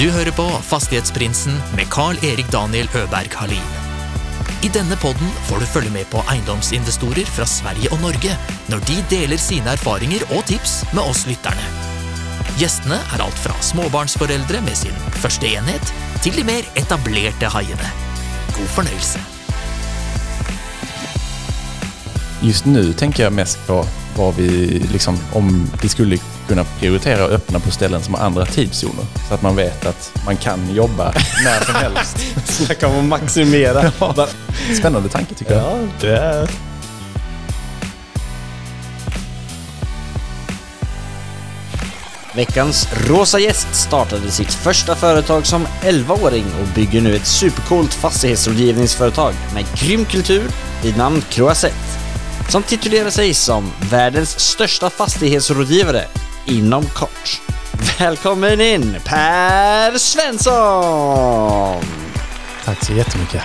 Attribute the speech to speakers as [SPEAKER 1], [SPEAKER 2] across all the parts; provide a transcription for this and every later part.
[SPEAKER 1] Du hører på Fastighetsprinsen med Carl-Erik Daniel Øberg Halin. I denne podden får du følge med på eiendomsinvestorer fra Sverige og Norge når de deler sine erfaringer og tips med oss lytterne. Gjestene er alt fra småbarnsforeldre med sin første enhet, til de mer etablerte haiene. God fornøyelse.
[SPEAKER 2] Just nu tänker jag mest på vad vi, liksom, om vi skulle kunna prioritera och öppna på ställen som har andra tidszoner. Så att man vet att man kan jobba när som helst.
[SPEAKER 3] Snacka om att maximera.
[SPEAKER 2] Ja. Spännande tanke tycker jag.
[SPEAKER 3] Ja, det är... Veckans rosa gäst startade sitt första företag som 11-åring och bygger nu ett supercoolt fastighetsrådgivningsföretag med grym kultur vid namn Croisette. Som titulerar sig som världens största fastighetsrådgivare inom kort. Välkommen in Per Svensson!
[SPEAKER 2] Tack så jättemycket.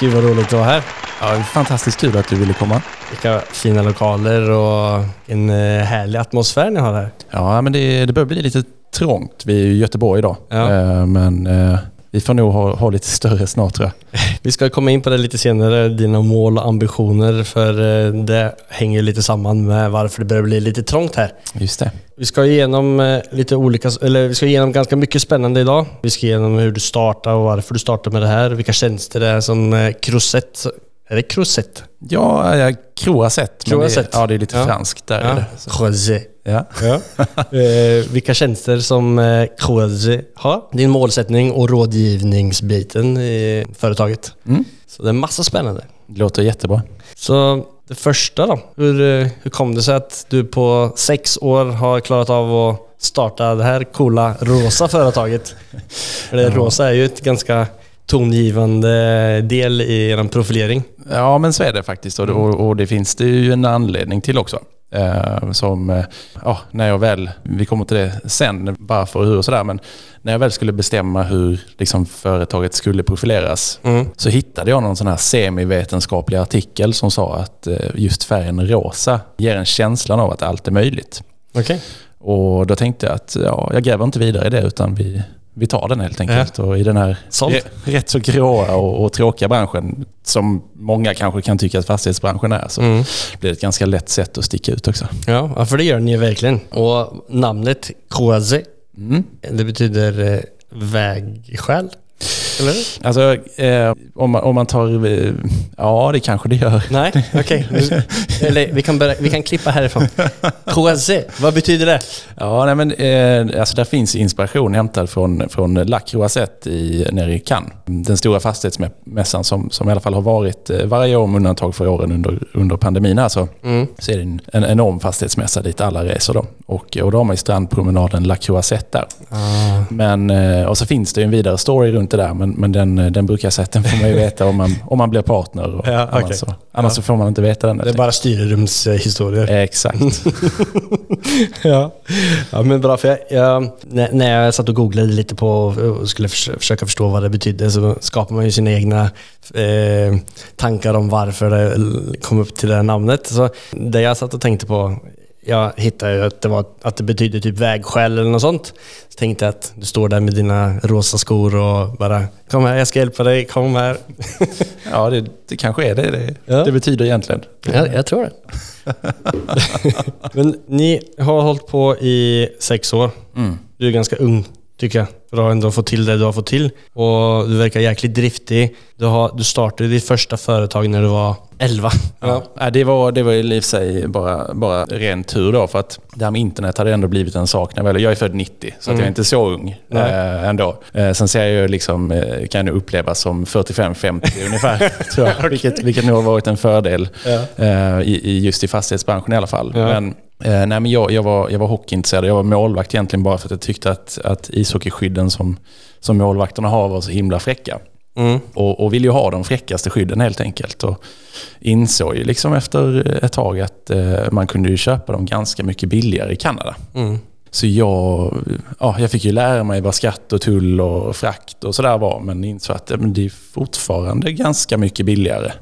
[SPEAKER 4] Gud vad roligt att vara här.
[SPEAKER 2] Ja, fantastiskt kul att du ville komma.
[SPEAKER 4] Vilka fina lokaler och en eh, härlig atmosfär ni har här.
[SPEAKER 2] Ja, men det, det börjar bli lite trångt. Vi är ju i Göteborg idag.
[SPEAKER 4] Ja.
[SPEAKER 2] Eh, Men eh, vi får nog ha, ha lite större snart tror jag.
[SPEAKER 4] Vi ska komma in på det lite senare, dina mål och ambitioner, för eh, det hänger lite samman med varför det börjar bli lite trångt här.
[SPEAKER 2] Just det.
[SPEAKER 4] Vi ska igenom eh, lite olika, eller vi ska igenom ganska mycket spännande idag. Vi ska igenom hur du startade och varför du startade med det här, vilka tjänster det är som eh, Crozet, är det Crozet?
[SPEAKER 2] Ja, ja Croisette. Det, ja, det är lite
[SPEAKER 4] Ja.
[SPEAKER 2] franskt där. är
[SPEAKER 4] Ja, Crozet.
[SPEAKER 2] ja.
[SPEAKER 4] Ja. eh, vilka tjänster som eh, Croze har. Din målsättning och rådgivningsbiten i företaget.
[SPEAKER 2] Mm.
[SPEAKER 4] Så det är massa spännande.
[SPEAKER 2] Det låter jättebra.
[SPEAKER 4] Så det första då. Hur, eh, hur kom det sig att du på sex år har klarat av att starta det här coola rosa företaget? För det rosa är ju ett ganska tongivande del i er profilering.
[SPEAKER 2] Ja, men så är det faktiskt. Och, och, och det finns det ju en anledning till också. Eh, som, ja, när jag väl, vi kommer till det sen, varför och hur och sådär, men när jag väl skulle bestämma hur liksom, företaget skulle profileras
[SPEAKER 4] Mm.
[SPEAKER 2] så hittade jag någon sån här semivetenskaplig artikel som sa att eh, just färgen rosa ger en känslan av att allt är möjligt.
[SPEAKER 4] Okej.
[SPEAKER 2] Och då tänkte jag att ja, jag gräver inte vidare i det utan vi, vi tar den helt enkelt. Och i den här re- rätt så gråa och, och tråkiga branschen som många kanske kan tycka att fastighetsbranschen är så
[SPEAKER 4] Mm.
[SPEAKER 2] blir det ett ganska lätt sätt att sticka ut också.
[SPEAKER 4] Ja, ja, för det gör ni ju verkligen. Och namnet Croze,
[SPEAKER 2] Mm.
[SPEAKER 4] det betyder eh, vägskäl. Eller?
[SPEAKER 2] Alltså eh, om, man, om man tar... Eh, ja, det kanske det gör.
[SPEAKER 4] Nej, okej. Eller vi kan, börja, vi kan klippa härifrån. Croze, vad betyder det?
[SPEAKER 2] Ja, nej, men, eh, alltså där finns inspiration hämtad från, från La Croisette i, nere i Cannes. Den stora fastighetsmässan som, som i alla fall har varit eh, varje år med undantag för åren under, under pandemin här så,
[SPEAKER 4] Mm.
[SPEAKER 2] så är det en, en enorm fastighetsmässa dit alla reser då. Och, och då har man ju strandpromenaden La Croisette där.
[SPEAKER 4] Ah.
[SPEAKER 2] Men, eh, och så finns det ju en vidare story runt det där, men, men den, eh, den brukar får man ju veta om man, om man blir partner. Och
[SPEAKER 4] Ja,
[SPEAKER 2] annars så, annars så får man inte veta den.
[SPEAKER 4] Det är bara styrrumshistorier.
[SPEAKER 2] Exakt.
[SPEAKER 4] ja. ja, men bra. För jag, jag, när, jag satt och googlade lite på och skulle förs- försöka förstå vad det betydde så skapar man ju sina egna eh, tankar om varför det kom upp till det här namnet. Så det jag satt och tänkte på jag hittade ju att det, var, att det betydde typ vägskäl eller något sånt. Så tänkte jag att du står där med dina rosa skor och bara Kom här, jag ska hjälpa dig, kom här.
[SPEAKER 2] Ja, det, det kanske är det det,
[SPEAKER 4] Ja.
[SPEAKER 2] det betyder egentligen.
[SPEAKER 4] Jag, jag tror det. Men ni har hållit på i sex år.
[SPEAKER 2] Mm.
[SPEAKER 4] Du är ganska ung, tycker jag. För att ha ändå fått till det du har fått till. Och du verkar jäkligt driftig. Du, har, du startade ditt första företag när du var 11.
[SPEAKER 2] Ja. Ja, det var, det var ju i och för sig bara, bara ren tur då, för att det här med internet hade ändå blivit en sak. När jag, väl, jag är född 90, så att jag är inte så ung eh, ändå. Eh, sen ser jag ju liksom, eh, kan jag upplevas som 45-50 ungefär, tror jag. Vilket, vilket nog har varit en fördel
[SPEAKER 4] Ja.
[SPEAKER 2] eh, i, just i fastighetsbranschen i alla fall.
[SPEAKER 4] Ja.
[SPEAKER 2] Men, nej, men jag, jag, var, jag var hockeyintresserad. Jag var målvakt egentligen bara för att jag tyckte att, att ishockeyskydden som, som målvakterna har var så himla fräcka.
[SPEAKER 4] Mm.
[SPEAKER 2] Och, och vill ju ha de fräckaste skydden helt enkelt. Och insåg ju liksom efter ett tag att eh, man kunde ju köpa dem ganska mycket billigare i Kanada.
[SPEAKER 4] Mm.
[SPEAKER 2] Så jag, ja, jag fick ju lära mig vad skatt och tull och frakt och sådär var. Men insåg att men det är fortfarande ganska mycket billigare.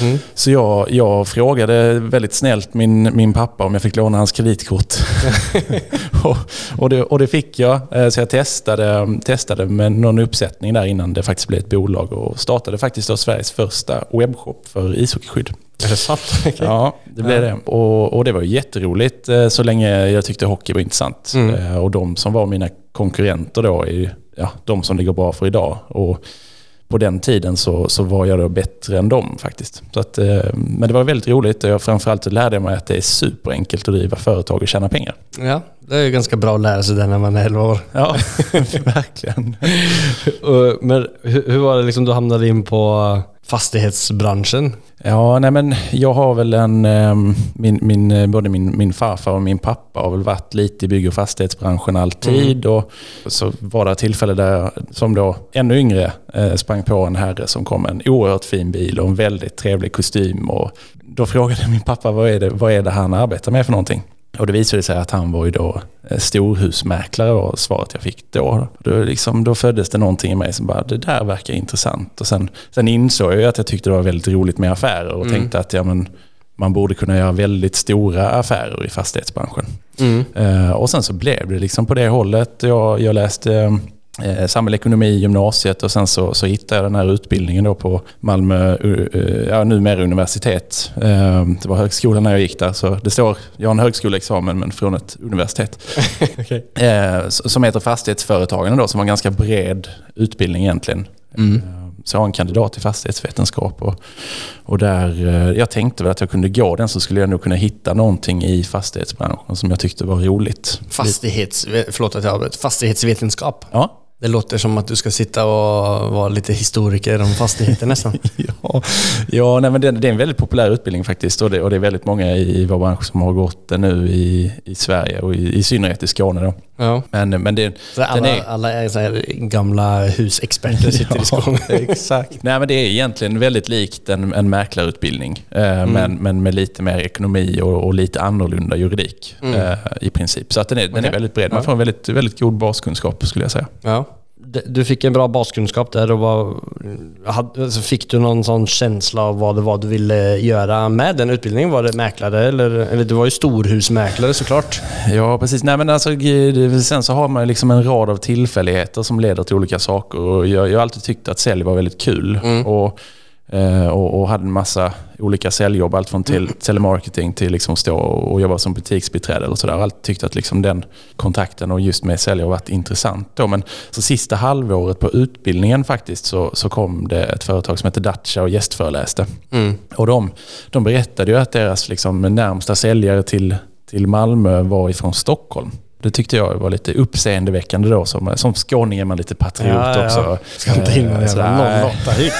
[SPEAKER 2] Mm. Så jag, jag frågade väldigt snällt min, min pappa om jag fick låna hans kreditkort. och, och, det, och det fick jag. Eh, så jag testade, testade med någon uppsättning där innan det faktiskt blev ett bolag och startade faktiskt då Sveriges första webbshop för ishockeyskydd.
[SPEAKER 4] Är det sant? Okay.
[SPEAKER 2] Ja, det blev det. Och, och, det var jätteroligt eh, så länge jag tyckte hockey var intressant. Mm. Eh, och de som var mina konkurrenter då är ja, de som det går bra för idag. Och på den tiden så, så var jag då bättre än dem faktiskt. Så att, eh, men det var väldigt roligt och jag framförallt lärde mig att det är superenkelt att driva företag och tjäna pengar.
[SPEAKER 4] Ja, det är ju ganska bra att lära sig det när man är 11 år.
[SPEAKER 2] Ja, verkligen.
[SPEAKER 4] men hur var det liksom du hamnade in på fastighetsbranschen?
[SPEAKER 2] Ja, nej men jag har väl en... Ehm, min, min, både min, min farfar och min pappa har väl varit lite i bygg och fastighetsbranschen alltid. Mm. Och så var det ett tillfälle där jag som då ännu yngre eh, sprang på en herre som kom med en oerhört fin bil och en väldigt trevlig kostym. Och då frågade min pappa vad är det, vad är det han arbetar med för någonting? Och det visade sig att han var ju då eh, storhusmäklare var svaret jag fick då. Då, liksom, då föddes det någonting i mig som bara, det där verkar intressant. Och sen, sen insåg jag att jag tyckte det var väldigt roligt med affärer och mm. tänkte att ja, men, man borde kunna göra väldigt stora affärer i fastighetsbranschen. Mm. Uh, och sen så blev det liksom på det hållet. Jag, jag läste eh, samhällsekonomi i gymnasiet och sen så, så hittade jag den här utbildningen då på Malmö, uh, ja numera universitet. Uh, det var högskolan när jag gick där så det står, jag har en högskoleexamen men från ett universitet. okay. uh, som heter Fastighetsföretagande då som var en ganska bred utbildning egentligen. Mm. Så jag har en kandidat i fastighetsvetenskap och, och där jag tänkte väl att jag kunde gå den så skulle jag nog kunna hitta någonting i fastighetsbranschen som jag tyckte var roligt.
[SPEAKER 4] Fastighets, förlåt att jag avbröt. Fastighetsvetenskap?
[SPEAKER 2] Ja.
[SPEAKER 4] Det låter som att du ska sitta och vara lite historiker om fastigheter nästan.
[SPEAKER 2] ja, ja nej, men det, det, är en väldigt populär utbildning faktiskt och det, och det är väldigt många i, i vår bransch som har gått den nu i, i Sverige och i, i synnerhet i Skåne. Då.
[SPEAKER 4] Ja.
[SPEAKER 2] Men, men det,
[SPEAKER 4] så alla, är, alla är så gamla husexperter sitter ja, i Skåne?
[SPEAKER 2] exakt. Nej, men det är egentligen väldigt likt en, en mäklarutbildning eh, mm. men, men med lite mer ekonomi och, och lite annorlunda juridik mm. eh, i princip. Så att den, är, okay. den är väldigt bred. Man får en väldigt, väldigt god baskunskap skulle jag säga.
[SPEAKER 4] Ja. Du fick en bra baskunskap där och var, alltså fick du någon sån känsla av vad det var du ville göra med den utbildningen? Var det mäklare eller, eller du var ju storhusmäklare såklart?
[SPEAKER 2] Ja precis. Nej, men alltså, sen så har man liksom en rad av tillfälligheter som leder till olika saker och jag, jag har alltid tyckt att sälj var väldigt kul. Mm. Och och, och, hade en massa olika säljjobb. Allt från till, telemarketing till liksom stå och jobba som butiksbiträde. Eller så där. Alltid tyckt att liksom den kontakten och just med har varit intressant. Då. Men så sista halvåret på utbildningen faktiskt så, så kom det ett företag som heter Dacia och gästföreläste. Mm. Och de, de berättade ju att deras liksom närmsta säljare till, till Malmö var ifrån Stockholm. Det tyckte jag var lite uppseendeväckande då. Som, som skåning är man lite patriot ja, också. Ja.
[SPEAKER 4] Ska inte in med en 08 hit.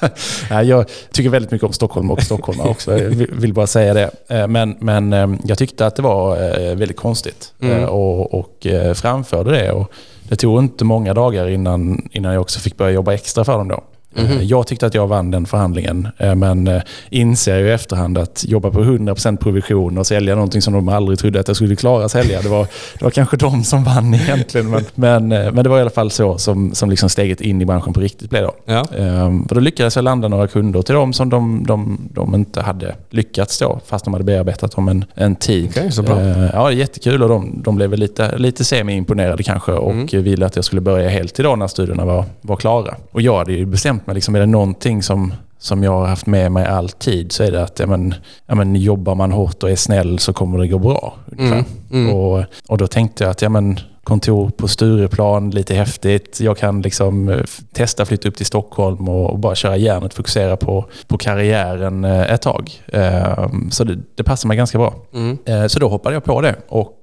[SPEAKER 2] jag tycker väldigt mycket om Stockholm och stockholmare också. Jag vill bara säga det. Eh, men, men eh, jag tyckte att det var eh, väldigt konstigt mm. och, och framförde det. Och det tog inte många dagar innan, innan jag också fick börja jobba extra för dem då. Mm. Jag tyckte att jag vann den förhandlingen, eh, men eh, inser ju i efterhand att jobba på 100% provision och sälja någonting som de aldrig trodde att jag skulle klara att sälja. Det var, det var kanske de som vann egentligen, men, men, men det var i alla fall så som, som liksom steget in i branschen på riktigt blev. Då.
[SPEAKER 4] Ja.
[SPEAKER 2] Ehm, för då lyckades jag landa några kunder till dem som de, de, de inte hade lyckats då, fast de hade bearbetat dem en, en tid.
[SPEAKER 4] Okay, så bra.
[SPEAKER 2] Ehm, ja, jättekul och de, de blev lite, lite semi-imponerade kanske och mm. ville att jag skulle börja helt idag när studierna var, var klara. Och jag hade ju bestämt bestämt mig. Liksom, är det någonting som, som jag har haft med mig alltid så är det att ja, men, ja, men, jobbar man hårt och är snäll så kommer det gå bra. Mm, mm. Och, och då tänkte jag att ja, men, kontor på Stureplan, lite häftigt. Jag kan liksom eh, testa flytta upp till Stockholm och, bara köra järnet, fokusera på, på karriären eh, ett tag. Ehm, så det, det passar mig ganska bra. Mm. Eh, så då hoppade jag på det och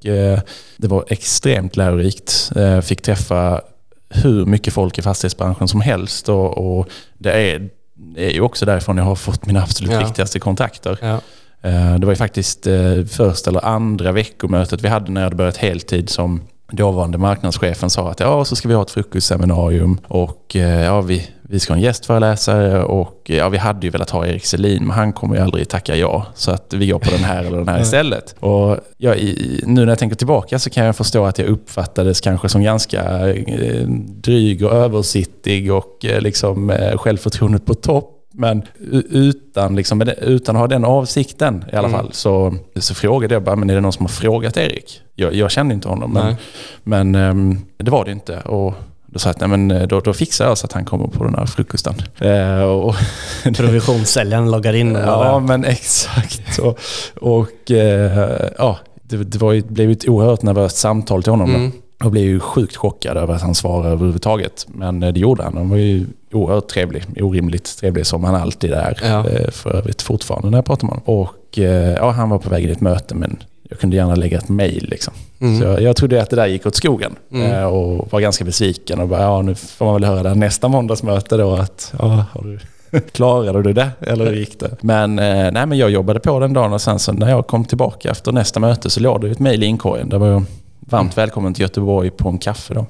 [SPEAKER 2] det var extremt lärorikt. Fick träffa hur mycket folk i fastighetsbranschen som helst. Och, och det, är, det är ju också därifrån jag har fått mina absolut ja. viktigaste kontakter. Ja. Eh, det var ju faktiskt eh, första eller andra veckomötet vi hade när jag hade börjat heltid som dåvarande marknadschefen sa att ja, så ska vi ha ett frukostseminarium och eh, ja, vi, vi ska ha en gästföreläsare och ja, vi hade ju velat ha Erik Selin, men han kommer ju aldrig tacka ja. Så att vi går på den här eller den här istället. Och ja, i, nu när jag tänker tillbaka så kan jag förstå att jag uppfattades kanske som ganska eh, dryg och översittig och eh, liksom eh, självförtroendet på topp. Men utan, liksom, utan att ha den avsikten i alla mm. fall så, så frågade jag bara, men är det någon som har frågat Erik? Jag, jag kände inte honom, men, men um, det var det inte. Och då sa jag att nej, men eh, då, då fixar jag så att han kommer på den här frukosten.
[SPEAKER 4] Eh, och Provisionssäljaren loggar in?
[SPEAKER 2] ja, men exakt. Och, och eh, ja, det, det var ju, blev ett oerhört nervöst samtal till honom. Mm. Jag blev ju sjukt chockad över att han svarade överhuvudtaget. Men eh, det gjorde han. Han var ju oerhört trevlig. Orimligt trevlig som han alltid är. Ja. Eh, för övrigt fortfarande när jag pratar med honom. Och ja, han var på väg i ett möte men jag kunde gärna lägga ett mail. Liksom. Mm. Så jag, jag trodde att det där gick åt skogen mm. Eh, och var ganska besviken. Och bara, ja, nu får man väl höra det nästa måndagsmöte då att ja, har du, klarade du det eller hur gick det? Men, eh, nej, men jag jobbade på den dagen och sen så när jag kom tillbaka efter nästa möte så låg det ett mail i inkorgen. Där var jag varmt mm. välkommen till Göteborg på en kaffe då.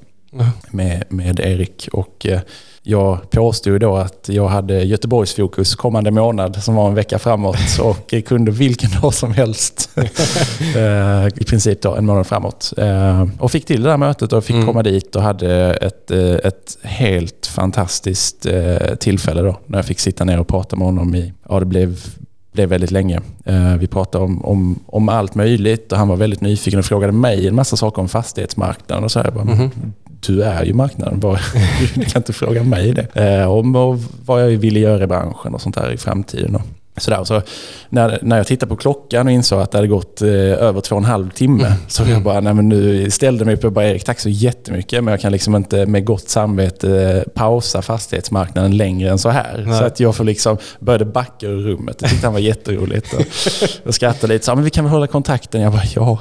[SPEAKER 2] Med, med Erik. Och eh, jag påstod då att jag hade Göteborgsfokus kommande månad som var en vecka framåt och kunde vilken dag som helst. Eh, I princip då en månad framåt. Eh, och fick till det där mötet och fick mm. komma dit och hade ett, eh, ett helt fantastiskt tillfälle då när jag fick sitta ner och prata med honom i, ja det blev blev väldigt länge. Vi pratade om, om, om allt möjligt och han var väldigt nyfiken och frågade mig en massa saker om fastighetsmarknaden. Och så här, bara, mm du är ju marknaden. du kan inte fråga mig det. Eh, om vad jag ville göra i branschen och sånt där i framtiden. Sådär. Så när, när jag tittade på klockan och insåg att det hade gått eh, över två och en halv timme mm. så jag bara, nej men nu ställde mig upp och bara Erik, tack så jättemycket men jag kan liksom inte med gott samvete eh, pausa fastighetsmarknaden längre än så här. Nej. Så att jag får liksom började backa ur rummet. Jag tyckte han var jätteroligt. Och, och skrattade lite. Så, men vi kan väl hålla kontakten? Jag bara, ja,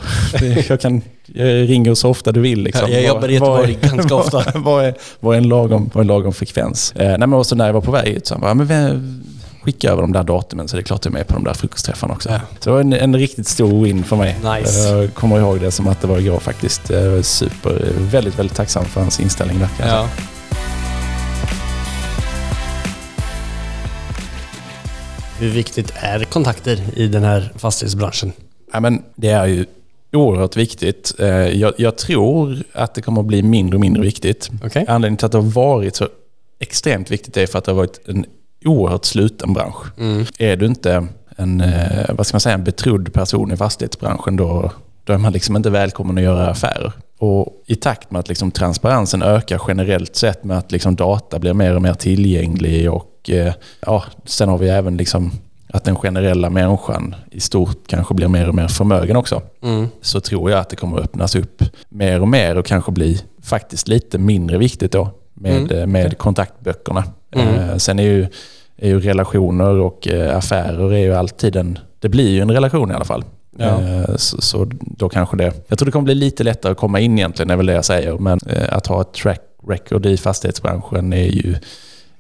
[SPEAKER 2] jag kan jag ringer så ofta du vill. Liksom.
[SPEAKER 4] Jag jobbar i Göteborg ganska ofta.
[SPEAKER 2] vad, är, en lagom, en frekvens? Eh, nej, men också när jag var på väg ut så han bara, men skicka över de där datumen så det är klart jag är med på de där frukostträffarna också. Ja. Så det var en, en, riktigt stor win för mig.
[SPEAKER 4] Nice.
[SPEAKER 2] Jag kommer ihåg det som att det var igår faktiskt. Jag var super, väldigt, väldigt tacksam för hans inställning där. Ja.
[SPEAKER 4] Hur viktigt är kontakter i den här fastighetsbranschen?
[SPEAKER 2] Ja, men det är ju oerhört viktigt. Eh, jag, jag, tror att det kommer att bli mindre och mindre viktigt. Okay. Anledningen till att det har varit så extremt viktigt är för att det har varit en oerhört sluten bransch. Mm. Är du inte en, eh, vad ska man säga, en betrodd person i fastighetsbranschen då, då är man liksom inte välkommen att göra affärer. Och I takt med att liksom transparensen ökar generellt sett med att liksom data blir mer och mer tillgänglig och eh, ja, sen har vi även liksom att den generella människan i stort kanske blir mer och mer förmögen också. Mm. Så tror jag att det kommer att öppnas upp mer och mer och kanske bli faktiskt lite mindre viktigt då med, mm. Eh, med kontaktböckerna. Mm. Sen är ju är ju relationer och eh, affärer är ju alltid en... Det blir ju en relation i alla fall. Ja. Eh, så, så, då kanske det... Jag tror det kommer bli lite lättare att komma in egentligen, är väl det jag säger. Men eh, att ha ett track record i fastighetsbranschen är ju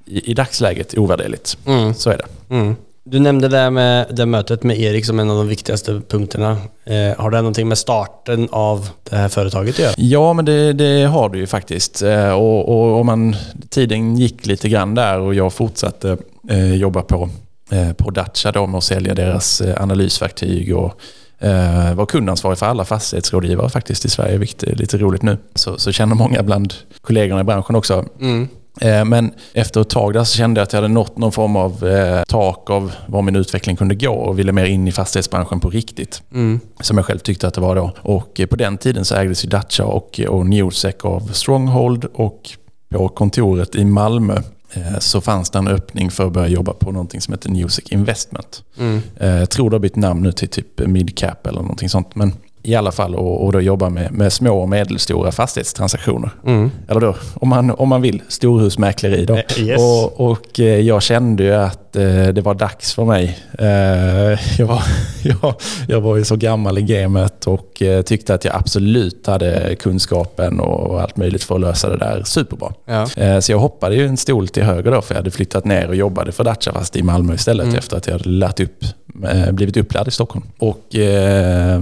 [SPEAKER 2] i, i dagsläget ovärderligt. Mm. Så är det. Mm.
[SPEAKER 4] Du nämnde det med det mötet med Erik som en av de viktigaste punkterna. Eh, har det någonting med starten av det här företaget att göra?
[SPEAKER 2] Ja, men det, det har du ju faktiskt. Eh, och, och, och man, tiden gick lite grann där och jag fortsatte eh, jobba på, eh, på Dacia då med att sälja deras eh, analysverktyg och eh, var kundansvarig för alla fastighetsrådgivare faktiskt i Sverige, vilket är lite roligt nu. Så, så känner många bland kollegorna i branschen också. Mm. Eh, men efter ett tag där så kände jag att jag hade nått någon form av eh, tak av var min utveckling kunde gå och ville mer in i fastighetsbranschen på riktigt. Mm. Som jag själv tyckte att det var då. Och eh, på den tiden så ägdes ju Dacia och, och Newsec av Stronghold och på kontoret i Malmö Eh, så fanns det en öppning för att börja jobba på någonting som heter Music Investment. Mm. Eh, jag tror det har bytt namn nu till typ Midcap eller någonting sånt. Men i alla fall och, och då jobba med, med små och medelstora fastighetstransaktioner. Mm. Eller då, om man, om man vill, storhusmäkleri. Då.
[SPEAKER 4] Eh, yes.
[SPEAKER 2] Och, och jag kände ju att eh, det var dags för mig. Eh, jag, var, jag, jag var ju så gammal i gamet och eh, tyckte att jag absolut hade kunskapen och allt möjligt för att lösa det där superbra. Ja. Eh, så jag hoppade ju en stol till höger då för jag hade flyttat ner och jobbade för Dacia fast i Malmö istället mm. efter att jag hade lärt upp, eh, blivit upplärd i Stockholm. Och eh,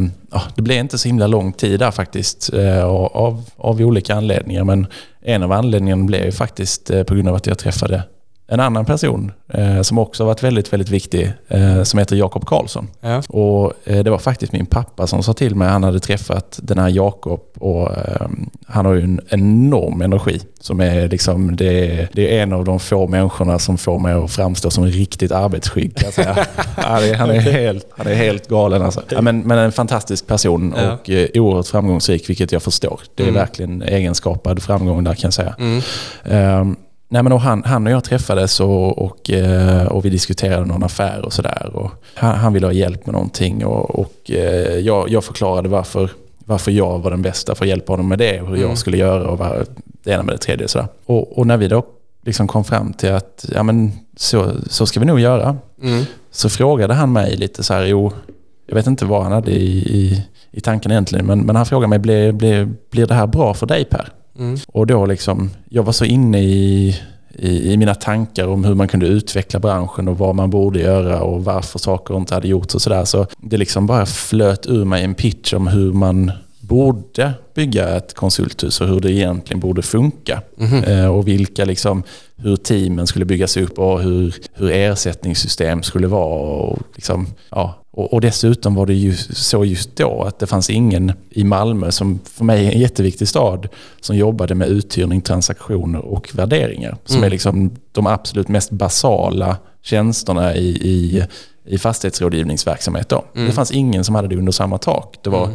[SPEAKER 2] det blev inte så himla lång tid där faktiskt eh, av, av olika anledningar. Men en av anledningarna blev ju faktiskt eh, på grund av att jag träffade en annan person eh, som också varit väldigt, väldigt viktig eh, som heter Jakob Karlsson.
[SPEAKER 4] Ja.
[SPEAKER 2] Och eh, det var faktiskt min pappa som sa till mig, han hade träffat den här Jakob och eh, han har ju en enorm energi. Som är liksom, det, är, det är en av de få människorna som får mig att framstå som riktigt arbetsskygg kan jag säga. han, är, han, är helt, han är helt galen alltså. Ja, men, men en fantastisk person
[SPEAKER 4] Ja.
[SPEAKER 2] och eh, oerhört framgångsrik, vilket jag förstår. Det är
[SPEAKER 4] Mm.
[SPEAKER 2] verkligen egenskapad framgång där kan jag säga.
[SPEAKER 4] Mm.
[SPEAKER 2] Nej men och han, han och jag träffades och, och, eh, och vi diskuterade någon affär och sådär. Han, han ville ha hjälp med någonting och, och eh, jag, jag förklarade varför, varför jag var den bästa för att hjälpa honom med det och hur
[SPEAKER 4] Mm.
[SPEAKER 2] jag skulle göra och vad, det ena med det tredje. Sådär. Och, och när vi då liksom kom fram till att ja, men så, så ska vi nog göra.
[SPEAKER 4] Mm.
[SPEAKER 2] Så frågade han mig lite så här, jo, jag vet inte vad han hade i, i, i tanken egentligen, men, men han frågade mig, blir, blir, blir det här bra för dig Per?
[SPEAKER 4] Mm.
[SPEAKER 2] Och då liksom, jag var så inne i, i, i mina tankar om hur man kunde utveckla branschen och vad man borde göra och varför saker inte hade gjorts och sådär. Så det liksom bara flöt ur mig en pitch om hur man borde bygga ett konsulthus och hur det egentligen borde funka. Eh, och vilka liksom, hur teamen skulle byggas upp och hur, hur ersättningssystem skulle vara. Och, liksom, ja. Och, dessutom var det ju så just då att det fanns ingen i Malmö, som för mig är en jätteviktig stad, som jobbade med uthyrning, transaktioner och värderingar. Som
[SPEAKER 4] Mm.
[SPEAKER 2] är liksom de absolut mest basala tjänsterna i, i, i fastighetsrådgivningsverksamhet. Då.
[SPEAKER 4] Mm.
[SPEAKER 2] Det fanns ingen som hade det under samma tak. Det var,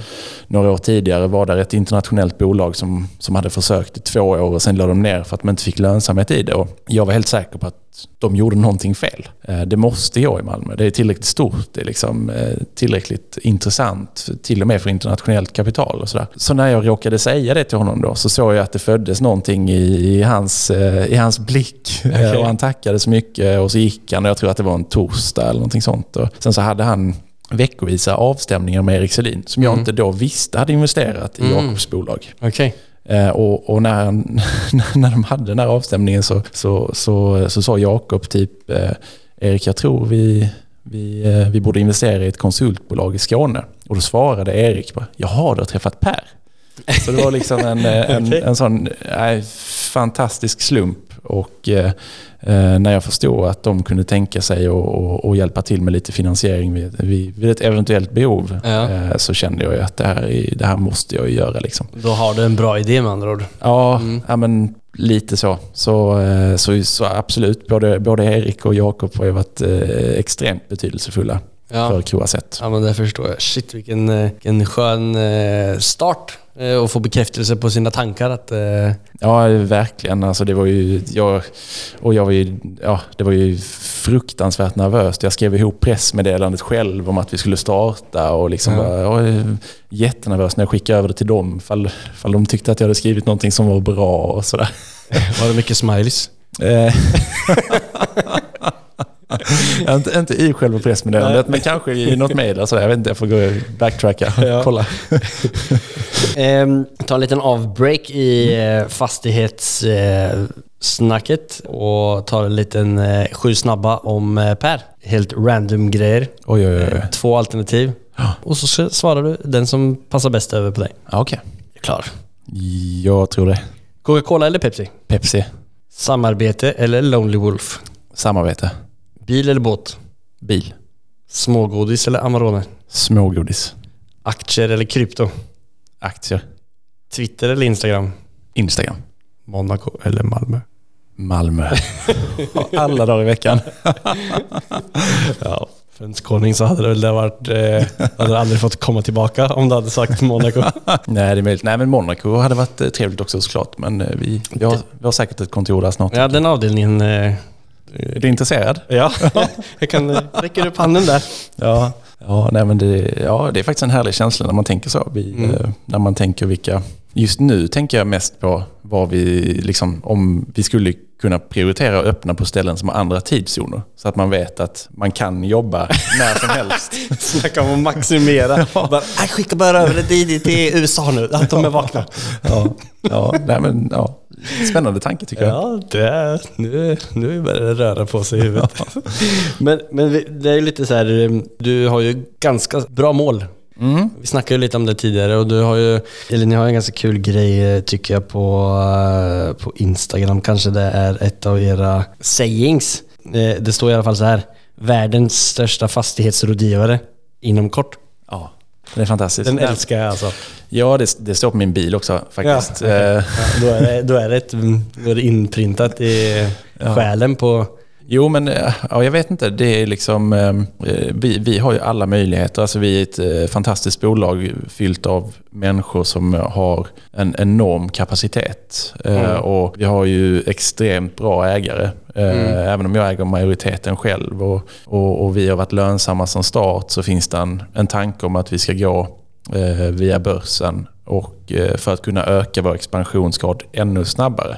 [SPEAKER 2] Några år tidigare var det ett internationellt bolag som, som hade försökt i två år och sen lade de ner för att man inte fick lönsamhet i det. Och jag var helt säker på att de gjorde någonting fel. Eh, Det måste gå i Malmö. Det är tillräckligt stort, det är liksom eh, tillräckligt intressant, till och med för internationellt kapital. Och sådär. Så när jag råkade säga det till honom då så såg jag att det föddes någonting i, i, hans, eh, i hans blick.
[SPEAKER 4] Okej.
[SPEAKER 2] Och han tackade så mycket och så gick han och jag tror att det var en torsdag eller någonting sånt. Och sen så hade han veckovisa avstämningar med Erik Selin som jag
[SPEAKER 4] Mm.
[SPEAKER 2] inte då visste hade investerat i
[SPEAKER 4] Mm.
[SPEAKER 2] Jakobs bolag.
[SPEAKER 4] Okej.
[SPEAKER 2] Eh, och och när, han- när de hade den här avstämningen så, så, så, så sa Jakob typ eh, Erik, jag tror vi, vi, eh, vi borde investera i ett konsultbolag i Skåne. Och då svarade Erik bara, jaha, du har träffat Per. Så det var liksom en, en,
[SPEAKER 4] Okej.
[SPEAKER 2] en sån eh, fantastisk slump. Och eh, eh, när jag förstod att de kunde tänka sig att och, och hjälpa till med lite finansiering vid, vid, vid ett eventuellt behov
[SPEAKER 4] Ja.
[SPEAKER 2] eh, så kände jag att det här, är- det här måste jag ju göra. Liksom.
[SPEAKER 4] Då har du en bra idé med andra ord.
[SPEAKER 2] Ja,
[SPEAKER 4] Mm.
[SPEAKER 2] ja men lite så. Så, eh, så, så absolut, både, både Erik och Jakob har ju varit eh, extremt betydelsefulla
[SPEAKER 4] Ja.
[SPEAKER 2] för Croaset.
[SPEAKER 4] Ja men det förstår jag. Shit vilken, eh, vilken skön eh, start. eh, Och få bekräftelse på sina tankar att... eh,
[SPEAKER 2] Ja, verkligen. Alltså, det var ju, jag, och jag var ju, ja, det var ju fruktansvärt nervöst. Jag skrev ihop pressmeddelandet själv om att vi skulle starta och liksom
[SPEAKER 4] Ja.
[SPEAKER 2] bara, jag var jättenervös när jag skickade över det till dem. Fall, fall de tyckte att jag hade skrivit någonting som var bra och sådär.
[SPEAKER 4] Var det mycket smileys?
[SPEAKER 2] Inte, inte i själva pressmeddelandet, men kanske i något mejl. Alltså, jag vet inte, jag får gå backtracka.
[SPEAKER 4] Ja.
[SPEAKER 2] Kolla.
[SPEAKER 4] Ehm, ta en liten avbreak i eh, fastighetssnacket och ta en liten eh, sju snabba om eh, Per. Helt random grejer.
[SPEAKER 2] Oj, oj, oj.
[SPEAKER 4] Eh, Två alternativ. Och så svarar du den som passar bäst över på dig.
[SPEAKER 2] Ja, Okej.
[SPEAKER 4] Klar.
[SPEAKER 2] Jag tror det.
[SPEAKER 4] Coca-Cola eller Pepsi?
[SPEAKER 2] Pepsi.
[SPEAKER 4] Samarbete eller Lonely Wolf?
[SPEAKER 2] Samarbete.
[SPEAKER 4] Bil eller båt?
[SPEAKER 2] Bil.
[SPEAKER 4] Smågodis eller Amarone?
[SPEAKER 2] Smågodis.
[SPEAKER 4] Aktier eller krypto?
[SPEAKER 2] Aktier.
[SPEAKER 4] Twitter eller Instagram?
[SPEAKER 2] Instagram.
[SPEAKER 4] Monaco eller Malmö?
[SPEAKER 2] Malmö. Alla dagar i veckan.
[SPEAKER 4] Ja, för en skåning så hade det väl det varit... Eh, hade det aldrig fått komma tillbaka om du hade sagt Monaco.
[SPEAKER 2] Nej, det är möjligt. Nej, men Monaco hade varit eh, trevligt också såklart. Men eh, vi, vi, har, vi har säkert ett kontor där snart.
[SPEAKER 4] Ja, den avdelningen... Eh,
[SPEAKER 2] Är du intresserad?
[SPEAKER 4] ja, jag kan... Räcker upp handen där.
[SPEAKER 2] Ja, ja, nej, men det, ja, det är faktiskt en härlig känsla när man tänker så. Vi,
[SPEAKER 4] Mm.
[SPEAKER 2] eh, när man tänker vilka... Just nu tänker jag mest på vad vi, liksom, om vi skulle kunna prioritera och öppna på ställen som har andra tidszoner. Så att man vet att man kan jobba när som helst.
[SPEAKER 4] Snacka om att maximera. Bara, "Nej, skicka bara över det till USA nu, att de är vakna.
[SPEAKER 2] Ja, ja, nej, men, ja. Spännande tanke tycker jag.
[SPEAKER 4] Ja, det är, nu, nu börjar det röra på sig i huvudet. men men det är lite så här, du har ju ganska bra mål
[SPEAKER 2] Mm.
[SPEAKER 4] Vi snackade ju lite om det tidigare och du har ju, eller ni har en ganska kul grej eh, tycker jag på, eh, på Instagram. Kanske det är ett av era sayings. Eh, Det står i alla fall så här. Världens största fastighetsrådgivare inom kort.
[SPEAKER 2] Ja, det är fantastiskt.
[SPEAKER 4] Den älskar jag alltså.
[SPEAKER 2] Ja, det, det står på min bil också faktiskt.
[SPEAKER 4] Ja,
[SPEAKER 2] Eh,
[SPEAKER 4] Ja, då, är det, då, är det ett, då är det inprintat i själen på...
[SPEAKER 2] Jo, men eh, ja, jag vet inte. Det är liksom, eh, vi, vi har ju alla möjligheter. Alltså, vi är ett eh, fantastiskt bolag fyllt av människor som har en enorm kapacitet. Eh, och vi har ju extremt bra ägare. Eh, Även om jag äger majoriteten själv och, och, och vi har varit lönsamma som start så finns det en, en tanke om att vi ska gå via börsen och eh, för att kunna öka vår expansionsgrad ännu snabbare.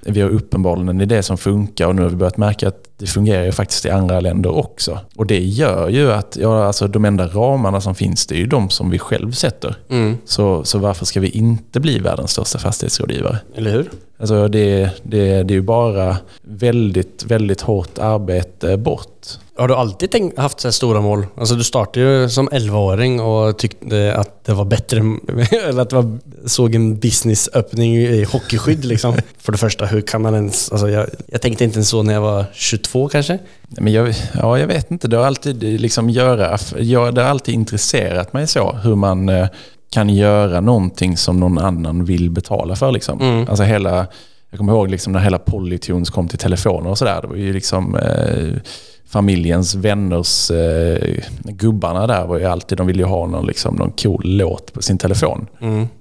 [SPEAKER 2] Vi har uppenbarligen en idé som funkar och nu har vi börjat märka att det fungerar ju faktiskt i andra länder också. Och det gör ju att ja, alltså de enda ramarna som finns det är ju de som vi själv sätter. Så, så varför ska vi inte bli världens största fastighetsrådgivare?
[SPEAKER 4] Eller hur?
[SPEAKER 2] Alltså det, det, det är ju bara väldigt, väldigt hårt arbete bort.
[SPEAKER 4] Har du alltid tänkt, haft så här stora mål? Alltså du startade ju som 11-åring och tyckte att det var bättre, eller att det var, såg en businessöppning i hockeyskydd liksom. För det första, hur kan man ens... Alltså jag, jag tänkte inte ens så när jag var 22 kanske.
[SPEAKER 2] Men jag, ja, jag vet inte, det har alltid, liksom göra, jag, det har alltid intresserat mig så hur man eh, kan göra någonting som någon annan vill betala för. Liksom. Alltså hela, jag kommer ihåg liksom när hela Polytunes kom till telefoner och sådär. Det var ju liksom eh, familjens vänners eh, gubbarna där var ju alltid, de ville ju ha någon, liksom, någon cool låt på sin telefon.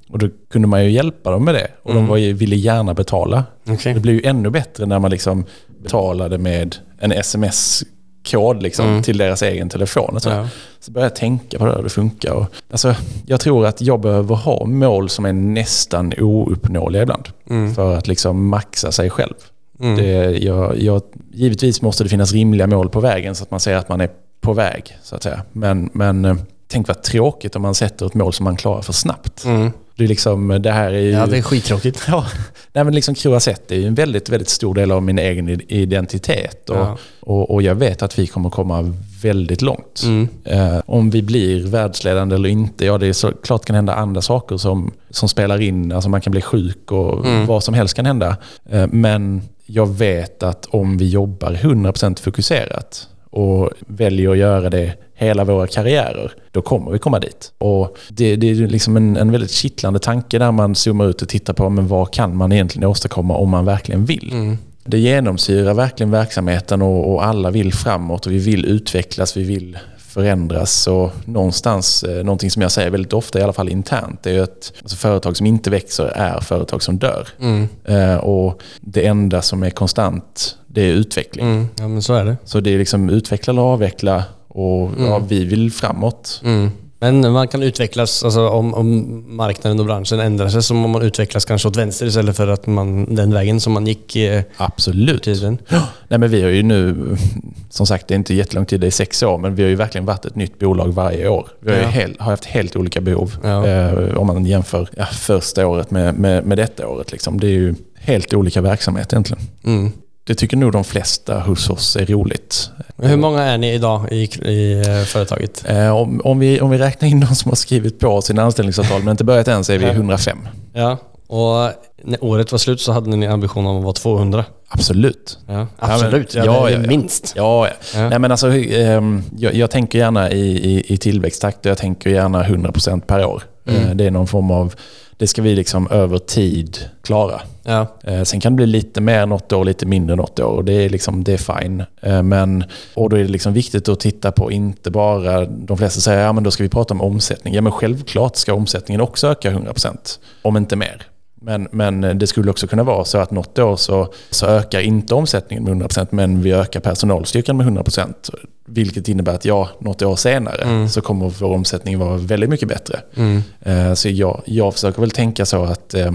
[SPEAKER 2] Och då kunde man ju hjälpa dem med det. Och de var ju, ville gärna betala.
[SPEAKER 4] Okej.
[SPEAKER 2] Det blev ju ännu bättre när man liksom betalade med en sms-kod liksom, till deras egen telefon. Och så.
[SPEAKER 4] Ja.
[SPEAKER 2] så började jag tänka på det hur det funkar. Och, alltså, jag tror att jag behöver ha mål som är nästan ouppnåeliga ibland. För att liksom maxa sig själv. Det, jag, jag, givetvis måste det finnas rimliga mål på vägen så att man säger att man är på väg. så att säga. Men, men eh, tänk vad tråkigt om man sätter ett mål som man klarar för snabbt. Det, är liksom, det här är ju...
[SPEAKER 4] Ja, det är skittråkigt.
[SPEAKER 2] Ja, nej men liksom Croisette är ju en väldigt, väldigt stor del av min egen identitet. Och,
[SPEAKER 4] Ja.
[SPEAKER 2] och, och jag vet att vi kommer komma väldigt långt. Eh, om vi blir världsledande eller inte, ja det är såklart kan hända andra saker som, som spelar in. Alltså man kan bli sjuk och vad som helst kan hända. Eh, men jag vet att om vi jobbar 100% fokuserat och väljer att göra det hela våra karriärer, då kommer vi komma dit. Och det, det är liksom en, en väldigt kittlande tanke där man zoomar ut och tittar på men vad kan man egentligen åstadkomma om man verkligen vill. Det genomsyrar verkligen verksamheten och, och alla vill framåt och vi vill utvecklas, vi vill förändras. Och någonstans, eh, någonting som jag säger väldigt ofta, i alla fall internt, är att alltså, företag som inte växer är företag som dör. Eh, och det enda som är konstant, det är utveckling.
[SPEAKER 4] Mm. Ja, men så är det.
[SPEAKER 2] Så det är liksom utveckla eller avveckla och ja, vi vill framåt.
[SPEAKER 4] Men man kan utvecklas, alltså om, om marknaden och branschen ändrar sig så må man utvecklas kanske åt vänster istället för att man, den vägen som man gick eh,
[SPEAKER 2] Absolut.
[SPEAKER 4] tiden.
[SPEAKER 2] Nej, men vi har ju nu, som sagt det är inte jättelång tid, det är sex år, men vi har ju verkligen varit ett nytt bolag varje år. Vi har, ju
[SPEAKER 4] Ja.
[SPEAKER 2] hel, har haft helt olika behov
[SPEAKER 4] Ja.
[SPEAKER 2] eh, om man jämför ja, första året med, med, med detta året. Liksom. Det är ju helt olika verksamhet egentligen.
[SPEAKER 4] Mm.
[SPEAKER 2] Det tycker nog de flesta hos oss är roligt.
[SPEAKER 4] Men Hur många är ni idag i, i eh, företaget?
[SPEAKER 2] Eh, om, om, vi, om vi räknar in de som har skrivit på sina anställningsavtal men inte börjat än så är vi 105.
[SPEAKER 4] Ja. Och när året var slut så hade ni ambition om att vara 200?
[SPEAKER 2] Absolut.
[SPEAKER 4] Ja, absolut. Ja,
[SPEAKER 2] ja,
[SPEAKER 4] det är
[SPEAKER 2] ja, ja.
[SPEAKER 4] minst.
[SPEAKER 2] Ja, ja.
[SPEAKER 4] Ja.
[SPEAKER 2] Nej, men alltså, ehm, jag, jag tänker gärna i, i, i tillväxttakt och jag tänker gärna 100% per år.
[SPEAKER 4] Mm.
[SPEAKER 2] Eh, Det är någon form av, det ska vi liksom över tid klara.
[SPEAKER 4] Ja.
[SPEAKER 2] Eh, Sen kan det bli lite mer något år, lite mindre något år och det är, liksom, det är fine. Eh, Men, och då är det liksom viktigt att titta på inte bara, de flesta säger ja men då ska vi prata om omsättning. Ja men självklart ska omsättningen också öka 100%, om inte mer. Men, men det skulle också kunna vara så att något år så, så ökar inte omsättningen med 100% men vi ökar personalstyrkan med 100%. Vilket innebär att ja, något år senare så kommer vår omsättning vara väldigt mycket bättre. Eh, Så jag, jag försöker väl tänka så att eh,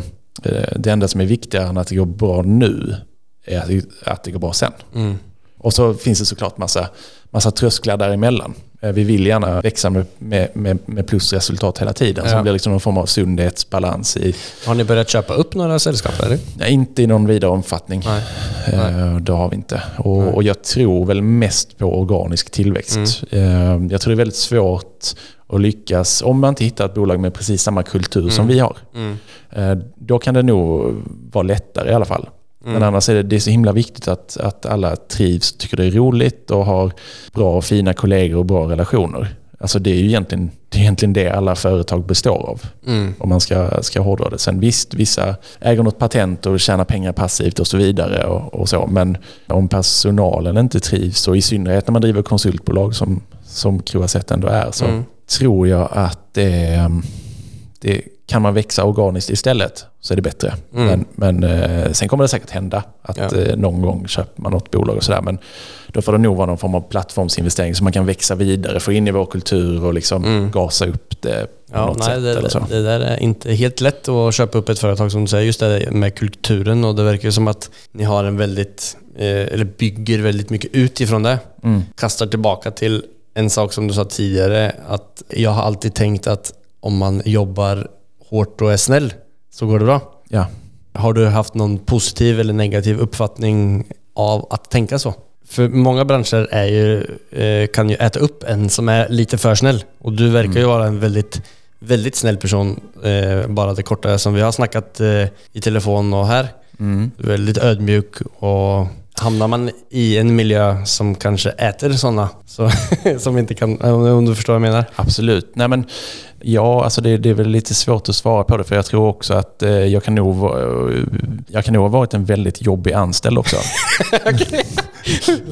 [SPEAKER 2] eh, det enda som är viktigare än att det går bra nu är att att det går bra sen. Och så finns det såklart massa, massa trösklar däremellan. Eh, Vi vill gärna växa med, med, med, plusresultat hela tiden. Så
[SPEAKER 4] Ja.
[SPEAKER 2] det blir liksom någon form av sundhetsbalans i,
[SPEAKER 4] Har ni börjat köpa upp några sällskap? Eller?
[SPEAKER 2] Nej, inte i någon vidare omfattning.
[SPEAKER 4] Nej.
[SPEAKER 2] Eh, Det har vi inte. Och, och jag tror väl mest på organisk tillväxt.
[SPEAKER 4] Mm.
[SPEAKER 2] Eh, Jag tror det är väldigt svårt och lyckas, om man inte hittar ett bolag med precis samma kultur som vi har,
[SPEAKER 4] Mm.
[SPEAKER 2] då kan det nog vara lättare i alla fall. Men annars är det, det är så himla viktigt att, att alla trivs, tycker det är roligt och har bra och fina kollegor och bra relationer. Alltså det är ju egentligen det, är egentligen det alla företag består av.
[SPEAKER 4] Mm.
[SPEAKER 2] Om man ska, ska hårdra det. Sen visst, vissa äger något patent och tjänar pengar passivt och så vidare. Och, och så. Men om personalen inte trivs och i synnerhet när man driver konsultbolag som, som Croaset ändå är så
[SPEAKER 4] Mm.
[SPEAKER 2] tror jag att det, det kan man växa organiskt istället så är det bättre.
[SPEAKER 4] Mm.
[SPEAKER 2] Men, men eh, sen kommer det säkert hända att
[SPEAKER 4] Ja.
[SPEAKER 2] eh, någon gång köper man något bolag och sådär. Men då får det nog vara någon form av plattformsinvestering så man kan växa vidare, få in i vår kultur och liksom
[SPEAKER 4] Mm.
[SPEAKER 2] gasa upp det på
[SPEAKER 4] Ja,
[SPEAKER 2] något
[SPEAKER 4] nej,
[SPEAKER 2] sätt.
[SPEAKER 4] det,
[SPEAKER 2] eller så.
[SPEAKER 4] det, där är inte helt lätt att köpa upp ett företag som du säger, just det med kulturen och det verkar som att ni har en väldigt, eh, eller bygger väldigt mycket utifrån det.
[SPEAKER 2] Mm.
[SPEAKER 4] Kastar tillbaka till en sak som du sa tidigare, att jag har alltid tänkt att om man jobbar hårt och är snäll så går det bra.
[SPEAKER 2] Ja.
[SPEAKER 4] Har du haft någon positiv eller negativ uppfattning av att tänka så? För många branscher är ju, eh, kan ju äta upp en som är lite för snäll. Och du verkar ju vara en väldigt, väldigt snäll person, eh, bara det korta som vi har snackat eh, i telefon och här.
[SPEAKER 2] Mm.
[SPEAKER 4] Väldigt ödmjuk och hamnar man i en miljö som kanske äter sådana, så, som inte kan, om du förstår vad jag menar?
[SPEAKER 2] Absolut. Nej, men, ja, alltså det, det är väl lite svårt att svara på det för jag tror också att eh, jag, kan nog, jag kan nog ha varit en väldigt jobbig anställd också.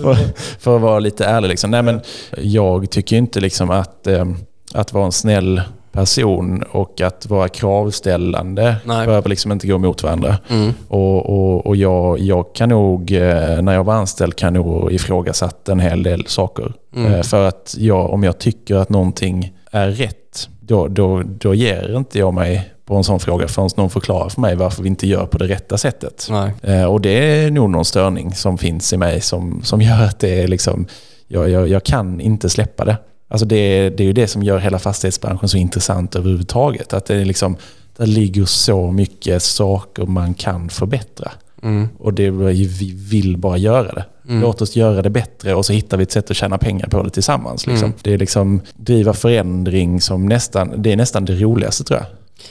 [SPEAKER 2] för, för att vara lite ärlig. Liksom. Nej, men jag tycker inte liksom att, eh, att vara en snäll person och att vara kravställande
[SPEAKER 4] Nej.
[SPEAKER 2] behöver liksom inte gå emot varandra.
[SPEAKER 4] Mm.
[SPEAKER 2] Och, och, och jag, jag kan nog, eh, när jag var anställd, kan nog ifrågasatt en hel del saker.
[SPEAKER 4] Mm.
[SPEAKER 2] Eh, För att jag, om jag tycker att någonting är rätt, då, då, då ger inte jag mig på en sån fråga förrän någon förklarar för mig varför vi inte gör på det rätta sättet. Eh, Och det är nog någon störning som finns i mig som, som gör att det är liksom, jag, jag, jag kan inte släppa det. Alltså det, det är ju det som gör hela fastighetsbranschen så intressant överhuvudtaget. Att det är liksom, där ligger så mycket saker man kan förbättra.
[SPEAKER 4] Mm.
[SPEAKER 2] Och det, vi vill bara göra det.
[SPEAKER 4] Mm.
[SPEAKER 2] Låt oss göra det bättre och så hittar vi ett sätt att tjäna pengar på det tillsammans. Liksom.
[SPEAKER 4] Mm.
[SPEAKER 2] Det är liksom driva förändring som nästan, det är nästan det roligaste tror jag.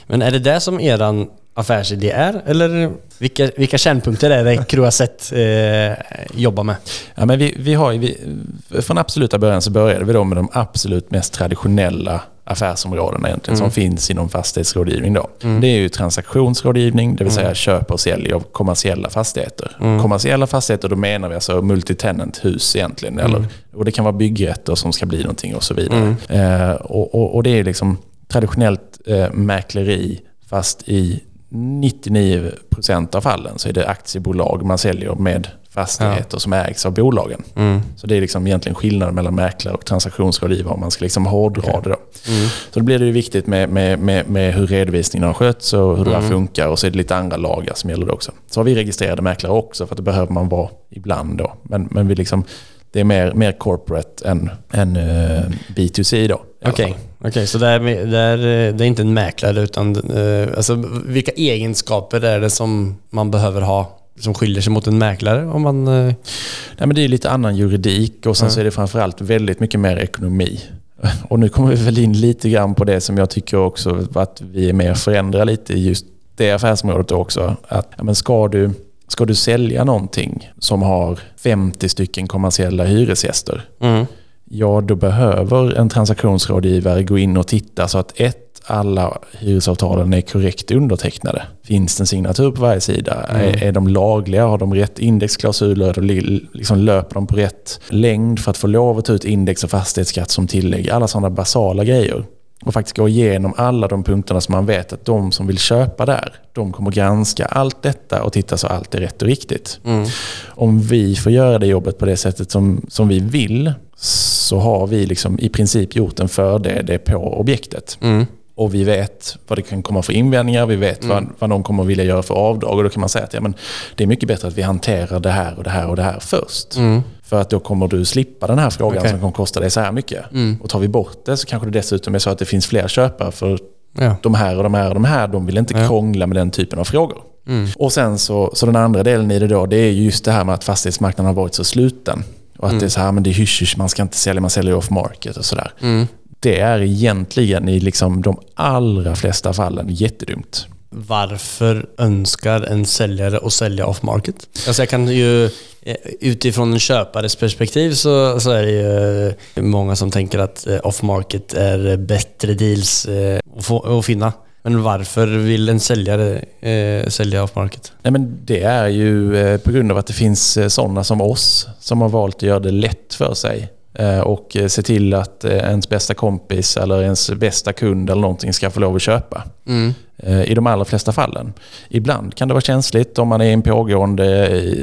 [SPEAKER 4] Men är det det som eran affärsidé är? Eller vilka, vilka kärnpunkter är det Croisset eh, jobbar med?
[SPEAKER 2] Ja, men vi, vi har, vi, från absoluta början så började vi då med de absolut mest traditionella affärsområdena egentligen som finns inom fastighetsrådgivning. Då. Det är ju transaktionsrådgivning, det vill säga köp och sälj av kommersiella fastigheter. Kommersiella fastigheter, då menar vi alltså multitenant hus egentligen. Eller, och det kan vara byggrätter som ska bli någonting och så vidare. Eh, och, och, och det är liksom traditionellt eh, mäkleri fast i 99% av fallen så är det aktiebolag man säljer med fastigheter som ägs av bolagen. Så det är liksom egentligen skillnaden mellan mäklare och transaktionsrådgivare om man ska liksom hårdra det. Då. Så då blir det ju viktigt med, med, med, med hur redovisningen har skötts och hur det här funkar och så är det lite andra lagar som gäller det också. Så har vi registrerade mäklare också för att det behöver man vara ibland då. Men, men vi liksom, det är mer, mer corporate än, än eh, B2C då.
[SPEAKER 4] Okej,
[SPEAKER 2] fall.
[SPEAKER 4] okej, så det är, det, är, det är inte en mäklare utan eh, alltså, vilka egenskaper är det som man behöver ha som skiljer sig mot en mäklare? Om man, eh,
[SPEAKER 2] Nej, men det är lite annan juridik och sen så är det framförallt väldigt mycket mer ekonomi. Och nu kommer vi väl in lite grann på det som jag tycker också att vi är med och förändrar lite i just det affärsområdet också. Att, ja, men ska, du, ska du sälja någonting som har 50 stycken kommersiella hyresgäster,
[SPEAKER 4] mm,
[SPEAKER 2] ja då behöver en transaktionsrådgivare gå in och titta så att ett, alla hyresavtalen är korrekt undertecknade. Finns det en signatur på varje sida? Är, är de lagliga? Har de rätt indexklausuler? De li- liksom löper de på rätt längd för att få lov att ta ut index och fastighetsskatt som tillägg? Alla sådana basala grejer. Och faktiskt gå igenom alla de punkterna som man vet att de som vill köpa där, de kommer granska allt detta och titta så allt är rätt och riktigt.
[SPEAKER 4] mm,
[SPEAKER 2] Om vi får göra det jobbet på det sättet som, som vi vill så har vi liksom i princip gjort en fördel på objektet.
[SPEAKER 4] mm,
[SPEAKER 2] Och vi vet vad det kan komma för invändningar, vi vet vad, vad de kommer vilja göra för avdrag. Och då kan man säga att ja, men det är mycket bättre att vi hanterar det här och det här och det här först.
[SPEAKER 4] mm,
[SPEAKER 2] För att då kommer du slippa den här frågan
[SPEAKER 4] Okej.
[SPEAKER 2] som kommer kosta dig så här mycket.
[SPEAKER 4] Mm.
[SPEAKER 2] Och tar vi bort det så kanske det dessutom är så att det finns fler köpare för
[SPEAKER 4] ja.
[SPEAKER 2] de här och de här och de här, de vill inte
[SPEAKER 4] Ja.
[SPEAKER 2] krångla med den typen av frågor.
[SPEAKER 4] Mm.
[SPEAKER 2] Och sen så, så den andra delen i det då, det är ju just det här med att fastighetsmarknaden har varit så sluten. Och att det är så här, men det är hysch, hysch man ska inte sälja, man säljer off market och sådär. Det är egentligen i liksom de allra flesta fallen jättedumt.
[SPEAKER 4] Varför önskar en säljare att sälja off-market? Alltså jag kan ju, eh, utifrån en köpares perspektiv så, så är det ju eh, många som tänker att eh, off-market är bättre deals att, få, att finna. Men varför vill en säljare eh, sälja off-market?
[SPEAKER 2] Nej, men det är ju eh, på grund av att det finns eh, sådana som oss som har valt att göra det lätt för sig och se till att ens bästa kompis eller ens bästa kund eller någonting ska få lov att köpa. Mm. I de allra flesta fallen. Ibland kan det vara känsligt om man är i en pågående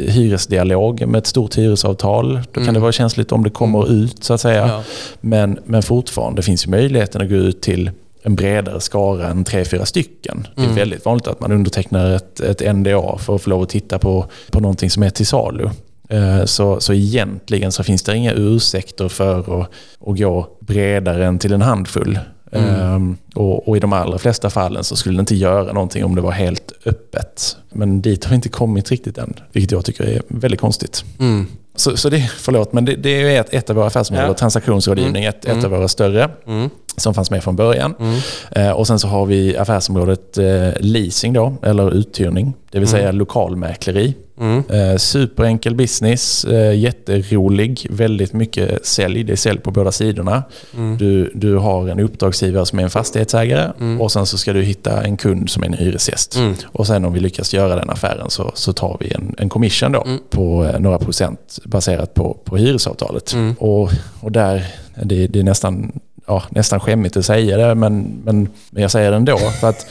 [SPEAKER 2] hyresdialog med ett stort hyresavtal. Då kan mm. det vara känsligt om det kommer mm. ut så att säga. Ja. Men, men fortfarande finns ju möjligheten att gå ut till en bredare skara än tre, fyra stycken. Det är mm. väldigt vanligt att man undertecknar ett, ett NDA för att få lov att titta på, på någonting som är till salu. Eh, så, så egentligen så finns det inga ursäkter för att, att gå bredare än till en handfull. Mm. Um, och, och, i de allra flesta fallen så skulle det inte göra någonting om det var helt öppet. Men dit har vi inte kommit riktigt än, vilket jag tycker är väldigt konstigt. Mm. Så, så det, förlåt, men det, det är ett, ett av våra affärsområden, ja. transaktionsrådgivning, mm. ett, ett mm. av våra större mm. Som fanns med från början. Mm. Eh, och sen så har vi affärsområdet eh, leasing då, eller uthyrning, det vill säga lokalmäkleri. Mm. Eh, superenkel business, eh, jätterolig, väldigt mycket sälj. Det är sälj på båda sidorna. Mm. Du, du har en uppdragsgivare som är en fastighetsägare mm. och sen så ska du hitta en kund som är en hyresgäst. Mm. Och sen om vi lyckas göra den affären så, så tar vi en, en commission då mm. på eh, några procent baserat på, på hyresavtalet. Mm. Och, och där, det, det är nästan, ja, nästan skämmigt att säga det men, men, men jag säger det ändå. För att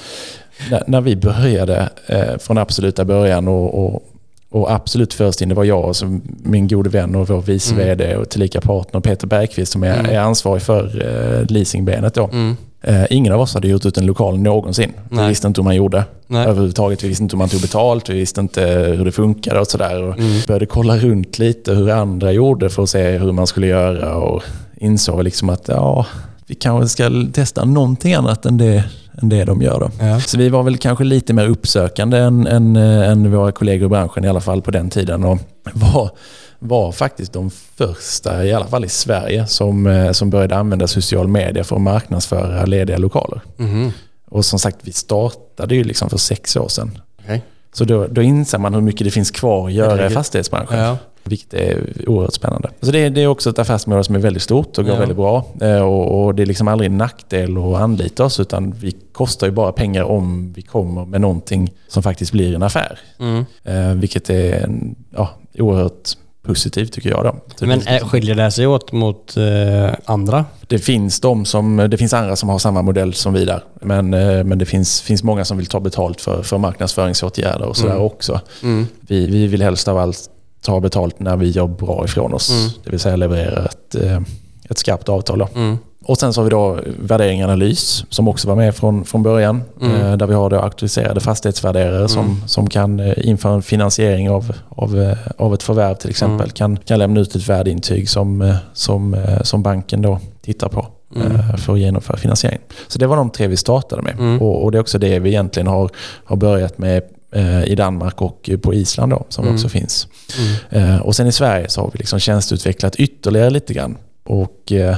[SPEAKER 2] när, när vi började eh, från absoluta början och, och och absolut först in, det var jag och min gode vän och vår vice mm. vd och tillika partner Peter Bergqvist som är, mm. är ansvarig för eh, leasingbenet. Då. Mm. Eh, ingen av oss hade gjort ut en lokal någonsin. Nej. Vi visste inte hur man gjorde Nej. överhuvudtaget. Vi visste inte hur man tog betalt, vi visste inte hur det funkade och sådär. Mm. började kolla runt lite hur andra gjorde för att se hur man skulle göra och insåg liksom att ja, vi kanske ska testa någonting annat än det än det de gör. Ja. Så vi var väl kanske lite mer uppsökande än, än, eh, än våra kollegor i branschen i alla fall på den tiden. Och var, var faktiskt de första, i alla fall i Sverige, som, eh, som började använda social media för att marknadsföra lediga lokaler. Mm. Och som sagt, vi startade ju liksom för sex år sedan. Okay. Så då, då inser man hur mycket det finns kvar att göra i fastighetsbranschen. Ja. Vilket är oerhört spännande. Så det, det är också ett affärsområde som är väldigt stort och går ja. väldigt bra. Eh, och, och, det är liksom aldrig en nackdel att anlita oss utan vi kostar ju bara pengar om vi kommer med någonting som faktiskt blir en affär. Mm. Eh, vilket är en, ja, oerhört positivt tycker jag. Då.
[SPEAKER 4] Men är, skiljer det sig åt mot eh, andra?
[SPEAKER 2] Det finns, de som, det finns andra som har samma modell som vi där. Men, eh, men det finns, finns många som vill ta betalt för, för marknadsföringsåtgärder och sådär mm. också. Mm. Vi, vi vill helst av allt ta betalt när vi gör bra ifrån oss. Mm. Det vill säga levererar ett, eh, ett skarpt avtal. Mm. Och sen så har vi då värdering analys som också var med från, från början. Mm. Eh, där vi har då auktoriserade fastighetsvärderare som, mm. som kan eh, inför en finansiering av, av, av ett förvärv till exempel mm. kan, kan lämna ut ett värdeintyg som, som, som banken då tittar på. Mm. för att genomföra finansiering. Så det var de tre vi startade med. Mm. Och, och, det är också det vi egentligen har, har börjat med i Danmark och på Island då, som mm. också finns. Mm. Eh, och sen i Sverige så har vi liksom tjänsteutvecklat ytterligare lite grann. Och eh,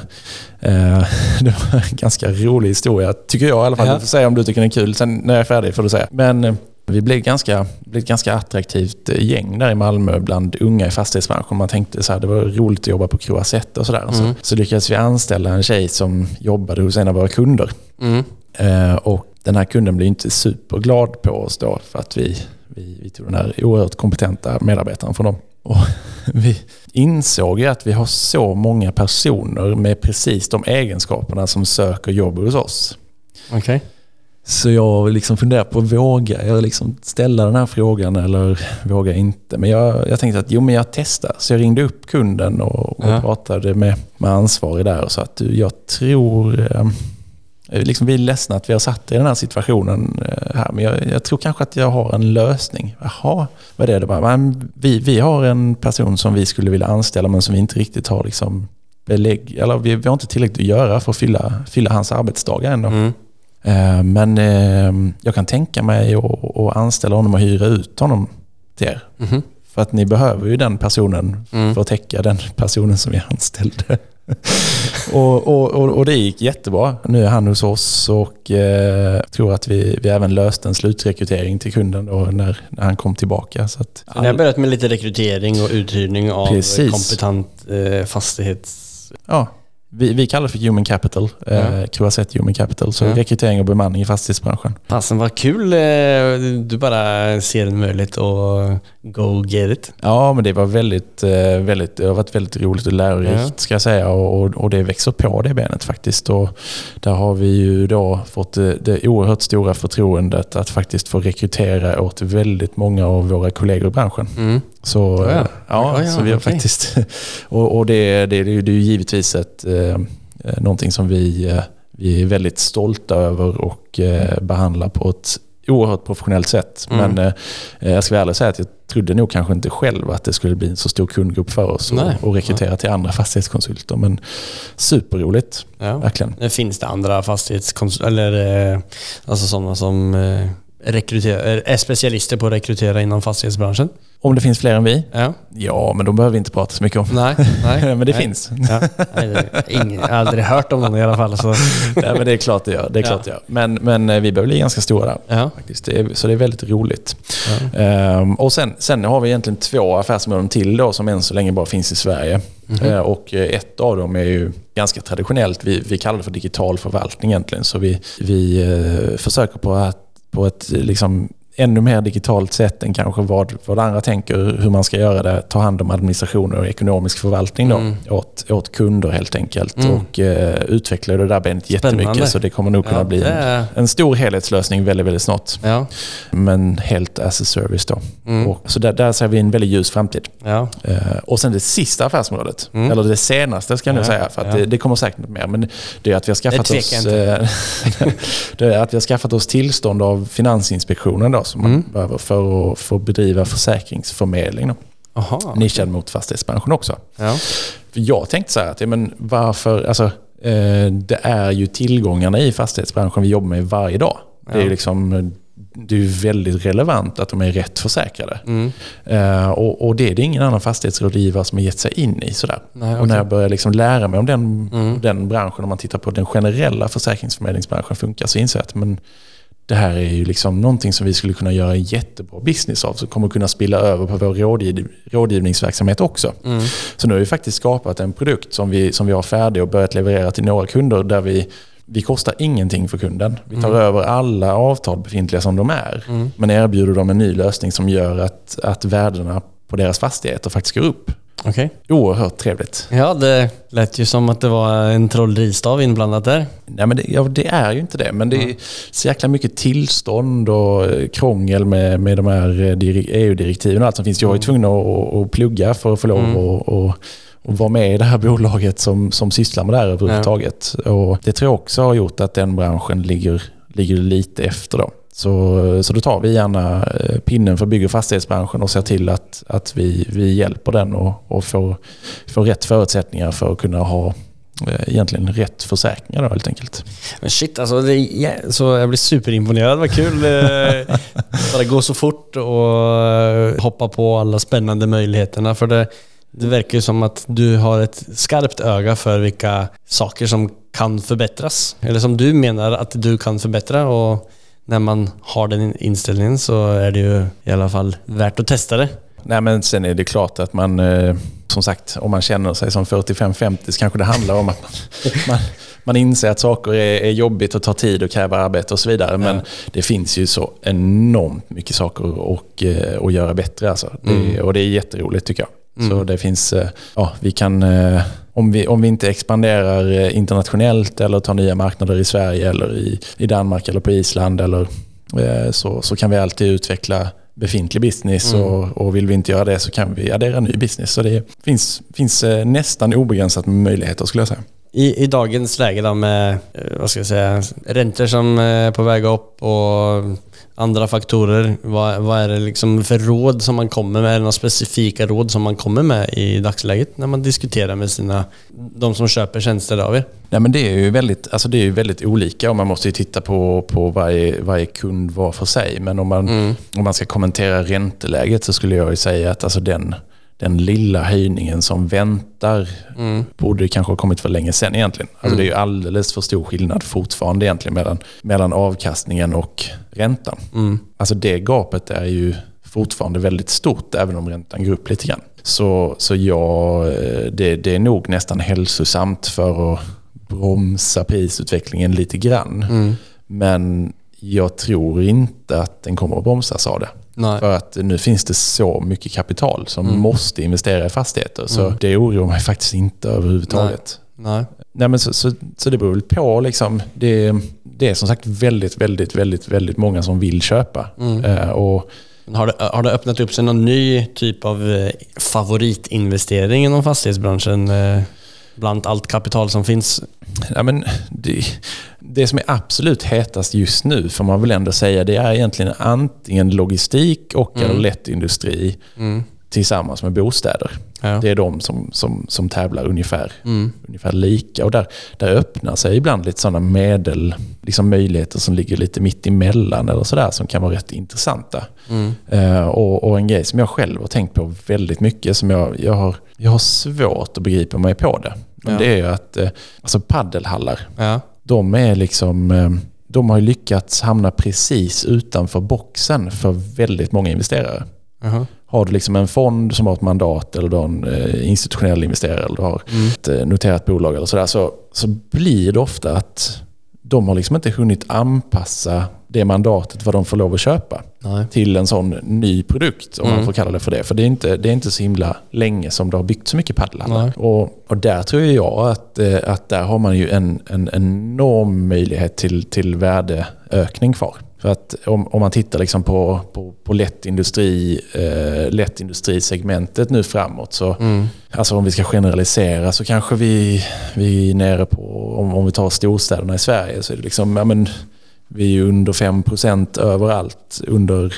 [SPEAKER 2] eh det var en ganska rolig historia, tycker jag i alla fall. Ja. Du får säga om du tycker den är kul. Sen när jag är färdig får du säga. Men vi blev, ganska, blev ett ganska attraktivt gäng där i Malmö bland unga i fastighetsbranschen. Man tänkte så här, det var roligt att jobba på Croisette och sådär. Mm. Så, så lyckades vi anställa en tjej som jobbade hos en av våra kunder. Mm. Eh, och den här kunden blev inte superglad på oss då för att vi, vi, vi tog den här oerhört kompetenta medarbetaren från dem. Och vi insåg ju att vi har så många personer med precis de egenskaperna som söker jobb hos oss.
[SPEAKER 4] Okay.
[SPEAKER 2] Så jag liksom funderar på, vågar jag liksom ställa den här frågan eller vågar jag inte? Men jag, jag tänkte att jo, men jag testar. Så jag ringde upp kunden och, och ja. pratade med, med ansvarig där och sa att jag tror eh, Eh, liksom, vi är ledsna att vi har satt i den här situationen eh, här, men jag, jag, tror kanske att jag har en lösning. Jaha, vad är det? Bara, vi, vi har en person som vi skulle vilja anställa men som vi inte riktigt har liksom belägg, eller vi, vi har inte tillräckligt att göra för att fylla, fylla hans arbetsdagar ändå. Mm. Eh, men eh, jag kan tänka mig att, att anställa honom och hyra ut honom till er. Mm. För att ni behöver ju den personen mm. för att täcka den personen som är anställd. och, och, och, det gick jättebra. Nu är han hos oss och eh, tror att vi, vi även löste en slutrekrytering till kunden då när, när han kom tillbaka. Så att
[SPEAKER 4] Ni har börjat med lite rekrytering och uthyrning av
[SPEAKER 2] Precis.
[SPEAKER 4] kompetent eh, fastighets...
[SPEAKER 2] Ja, vi, vi kallar det för Human Capital,
[SPEAKER 4] Ja.
[SPEAKER 2] eh, Croisette Human Capital. Så
[SPEAKER 4] Ja.
[SPEAKER 2] rekrytering och bemanning i fastighetsbranschen.
[SPEAKER 4] Fasen vad kul eh, du bara ser en möjlighet och go get it.
[SPEAKER 2] Ja, men det var väldigt, eh, väldigt, det har varit väldigt roligt och lärorikt
[SPEAKER 4] Ja.
[SPEAKER 2] ska jag säga. Och, och- och det växer på det benet faktiskt. Och där har vi ju då fått det, det oerhört stora förtroendet att faktiskt få rekrytera åt väldigt många av våra kollegor i branschen. Så,
[SPEAKER 4] Ja, ja.
[SPEAKER 2] ja,
[SPEAKER 4] Ja,
[SPEAKER 2] så vi har
[SPEAKER 4] okej.
[SPEAKER 2] faktiskt... Och, och det, det, det, det är ju givetvis ett, eh, eh, någonting som vi, eh, vi är väldigt stolta över och eh, behandlar på ett oerhört professionellt sätt.
[SPEAKER 4] Mm.
[SPEAKER 2] Men eh, jag ska vara ärlig säga att jag trodde nog kanske inte själv att det skulle bli en så stor kundgrupp för oss
[SPEAKER 4] Nej.
[SPEAKER 2] och, och rekrytera till andra fastighetskonsulter. Men superroligt,
[SPEAKER 4] Ja.
[SPEAKER 2] verkligen.
[SPEAKER 4] Eh, Finns det andra fastighetskonsulter, eller eh, alltså sådana som eh, rekryterar, är specialister på att rekrytera inom fastighetsbranschen?
[SPEAKER 2] Om det finns fler än vi?
[SPEAKER 4] Ja.
[SPEAKER 2] Ja, men de behöver vi inte prata så mycket om.
[SPEAKER 4] Nej, nej.
[SPEAKER 2] men det
[SPEAKER 4] nej.
[SPEAKER 2] finns.
[SPEAKER 4] Ja. Nej, det ingen, jag har aldrig hört om någon i alla fall. Så.
[SPEAKER 2] Nej, men det är klart det gör. Det är
[SPEAKER 4] Ja.
[SPEAKER 2] klart det gör. Men, men eh, vi börjar bli ganska stora.
[SPEAKER 4] Ja.
[SPEAKER 2] Faktiskt. Det är, så det är väldigt roligt. Ehm, och sen, sen har vi egentligen två affärsområden till då som än så länge bara finns i Sverige. Eh, och eh, ett av dem är ju ganska traditionellt. Vi, vi kallar det för digital förvaltning egentligen. Så vi, vi eh, försöker på, att, på ett liksom, ännu mer digitalt sätt än kanske vad, vad andra tänker hur man ska göra det. Ta hand om administration och ekonomisk förvaltning då,
[SPEAKER 4] Mm.
[SPEAKER 2] åt, åt kunder helt enkelt.
[SPEAKER 4] Mm.
[SPEAKER 2] Och eh, utveckla det där benet jättemycket.
[SPEAKER 4] Spännande.
[SPEAKER 2] Så det kommer nog kunna
[SPEAKER 4] Ja,
[SPEAKER 2] bli en, en stor helhetslösning väldigt, väldigt snart.
[SPEAKER 4] Ja.
[SPEAKER 2] Men helt as a service då.
[SPEAKER 4] Mm.
[SPEAKER 2] Och, så där, där ser vi en väldigt ljus framtid.
[SPEAKER 4] Ja.
[SPEAKER 2] Eh, och sen det sista affärsområdet,
[SPEAKER 4] Mm.
[SPEAKER 2] eller det senaste ska jag nu säga, för det, det kommer säkert något mer. Men det är att vi har skaffat oss, eh, det är att vi har skaffat oss tillstånd av Finansinspektionen då, som man
[SPEAKER 4] Mm.
[SPEAKER 2] behöver för att få bedriva försäkringsförmedling. Då,
[SPEAKER 4] Aha.
[SPEAKER 2] nischad mot fastighetsbranschen också.
[SPEAKER 4] Ja.
[SPEAKER 2] För jag tänkte så här att, ja, men varför, alltså, eh, det är ju tillgångarna i fastighetsbranschen vi jobbar med varje dag. Det är
[SPEAKER 4] Ja.
[SPEAKER 2] ju liksom, det är väldigt relevant att de är rätt försäkrade.
[SPEAKER 4] Mm.
[SPEAKER 2] Eh, och, och det är det ingen annan fastighetsrådgivare som har gett sig in i. Sådär.
[SPEAKER 4] Nej,
[SPEAKER 2] Och när jag börjar liksom lära mig om den,
[SPEAKER 4] Mm.
[SPEAKER 2] den branschen, om man tittar på den generella försäkringsförmedlingsbranschen funkar, så inser jag att men, det här är ju liksom någonting som vi skulle kunna göra en jättebra business av, som kommer kunna spilla över på vår rådgiv, rådgivningsverksamhet också.
[SPEAKER 4] Mm.
[SPEAKER 2] Så nu har vi faktiskt skapat en produkt som vi, som vi har färdig och börjat leverera till några kunder där vi vi kostar ingenting för kunden. Vi tar över alla avtal befintliga som de är. Men erbjuder dem en ny lösning som gör att, att värdena på deras fastigheter faktiskt går upp.
[SPEAKER 4] Okej.
[SPEAKER 2] Oerhört trevligt.
[SPEAKER 4] Ja, det lät ju som att det var en trolleristav inblandat där.
[SPEAKER 2] Nej, men det, ja, det är ju inte det, men det är så jäkla mycket tillstånd och eh, krångel med, med de här eh, diri- EU-direktiven och allt som finns. Jag är tvungen att, att, plugga för att få lov att och, och vara med i det här bolaget som, som sysslar med det här överhuvudtaget. Och det tror jag också har gjort att den branschen ligger, ligger lite efter. Då. Så, så då tar vi gärna eh, pinnen för bygg och fastighetsbranschen och ser till att, att vi, vi hjälper den och, och får, får rätt förutsättningar för att kunna ha eh, egentligen rätt försäkringar då, helt enkelt.
[SPEAKER 4] Men shit alltså, det yeah, så jag blir superimponerad. Vad kul. Eh, Bara gå så fort och hoppa på alla spännande möjligheterna. För det, det verkar ju som att du har ett skarpt öga för vilka saker som kan förbättras. Eller som du menar att du kan förbättra. Och när man har den inställningen så är det ju i alla fall värt att testa det.
[SPEAKER 2] Nej, men sen är det klart att man, eh, som sagt, om man känner sig som 45-50 så kanske det handlar om att man, man, man inser att saker är, är jobbigt och tar tid och kräver arbete och så vidare. Men det finns ju så enormt mycket saker och, eh, att göra bättre. Alltså. Det, Och det är jätteroligt tycker jag. Så det finns, eh, ja, vi kan, eh, om vi, om vi inte expanderar eh, internationellt eller tar nya marknader i Sverige eller i, i Danmark eller på Island eller, så, så kan vi alltid utveckla befintlig business och, och vill vi inte göra det så kan vi addera ny business. Så det finns, finns nästan obegränsat med möjligheter skulle jag säga.
[SPEAKER 4] I, I dagens läge då med, eh, vad ska jag säga, räntor som är på väg upp och andra faktorer. Vad, vad är det liksom för råd som man kommer med? Är det några specifika råd som man kommer med i dagsläget när man diskuterar med sina, de som köper tjänster av er?
[SPEAKER 2] Nej, men det är ju väldigt, alltså det är ju väldigt olika och man måste ju titta på, på varje, varje kund var för sig. Men om man, om man ska kommentera ränteläget så skulle jag ju säga att alltså den, den lilla höjningen som väntar borde kanske ha kommit för länge sedan egentligen. Alltså Det är ju alldeles för stor skillnad fortfarande egentligen mellan, mellan avkastningen och räntan. Alltså det gapet är ju fortfarande väldigt stort även om räntan går upp lite grann. Så, så ja, eh, det, det är nog nästan hälsosamt för att bromsa prisutvecklingen lite grann. Men jag tror inte att den kommer att bromsas av det.
[SPEAKER 4] Nej.
[SPEAKER 2] För att nu finns det så mycket kapital som måste investera i fastigheter. Så det oroar mig faktiskt inte överhuvudtaget.
[SPEAKER 4] Nej.
[SPEAKER 2] Nej, men så, så, så det beror väl på. Liksom, det, det är som sagt väldigt, väldigt, väldigt, väldigt många som vill köpa. Eh, och
[SPEAKER 4] Men Har det, har det öppnat upp sig någon ny typ av eh, favoritinvestering inom fastighetsbranschen? Bland allt kapital som finns?
[SPEAKER 2] Ja, men det, det som är absolut hetast just nu får man väl ändå säga, det är egentligen antingen logistik och eller lättindustri tillsammans med bostäder.
[SPEAKER 4] Ja.
[SPEAKER 2] Det är de som, som, som tävlar ungefär, ungefär lika. Och där, där öppnar sig ibland lite sådana medel, liksom möjligheter som ligger lite mitt emellan eller sådär som kan vara rätt intressanta. Eh, och, och en grej som jag själv har tänkt på väldigt mycket, som jag, jag, har, jag har svårt att begripa mig på det. Men
[SPEAKER 4] Ja.
[SPEAKER 2] det är att eh, alltså paddelhallar,
[SPEAKER 4] Ja.
[SPEAKER 2] de är liksom... eh, De har lyckats hamna precis utanför boxen för väldigt många investerare.
[SPEAKER 4] Jaha.
[SPEAKER 2] Har du liksom en fond som har ett mandat eller du har en eh, institutionell investerare eller du har ett eh, noterat bolag eller sådär så, så blir det ofta att de har liksom inte hunnit anpassa det mandatet vad de får lov att köpa
[SPEAKER 4] Nej.
[SPEAKER 2] till en sån ny produkt om man får kalla det för det. För det är inte, det är inte så himla länge som det har byggt så mycket.
[SPEAKER 4] Nej.
[SPEAKER 2] Och, och där tror jag att, eh, att där har man ju en, en enorm möjlighet till, till värdeökning kvar. För att om, om man tittar liksom på, på, på lättindustri, eh, lättindustrisegmentet nu framåt så Alltså om vi ska generalisera så kanske vi, vi är nere på, om, om vi tar storstäderna i Sverige så är det liksom, ja men vi är under 5% överallt, under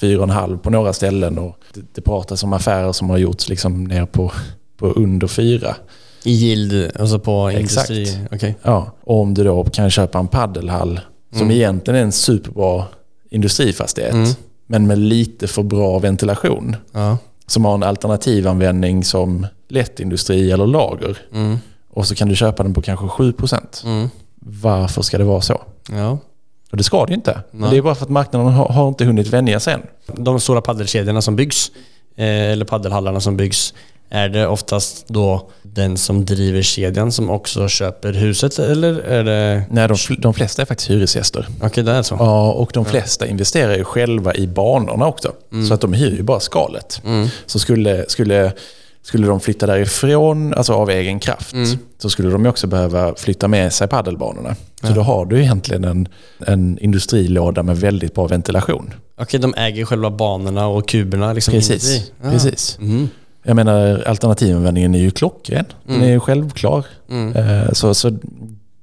[SPEAKER 2] 4,5 på några ställen och det, det pratas om affärer som har gjorts liksom ner på, på under 4.
[SPEAKER 4] I yield, alltså på
[SPEAKER 2] Exakt.
[SPEAKER 4] industri? Okej.
[SPEAKER 2] Ja, och om du då kan köpa en paddelhall som egentligen är en superbra industrifastighet men med lite för bra ventilation
[SPEAKER 4] Ja.
[SPEAKER 2] som har en alternativanvändning som lättindustri eller lager. Och så kan du köpa den på kanske 7%.
[SPEAKER 4] Mm.
[SPEAKER 2] Varför ska det vara så?
[SPEAKER 4] Ja.
[SPEAKER 2] Och det ska det ju inte. Det är bara för att marknaden har, har inte hunnit vänja sig än.
[SPEAKER 4] De stora paddelkedjorna som byggs, eh, eller paddelhallarna som byggs, är det oftast då den som driver kedjan som också köper huset eller är det...
[SPEAKER 2] Nej, de, de flesta är faktiskt hyresgäster.
[SPEAKER 4] Okej, det är så.
[SPEAKER 2] Ja, och de flesta investerar ju själva i banorna också. Så att de hyr ju bara skalet. Så skulle, skulle, skulle de flytta därifrån, alltså av egen kraft, så skulle de ju också behöva flytta med sig paddelbanorna. Så då har du egentligen en, en industrilåda med väldigt bra ventilation.
[SPEAKER 4] Okej, de äger själva banorna och kuberna liksom
[SPEAKER 2] Precis.
[SPEAKER 4] Ja.
[SPEAKER 2] Precis. Jag menar, alternativanvändningen är ju klockren. Den är ju självklar. Eh, Så, så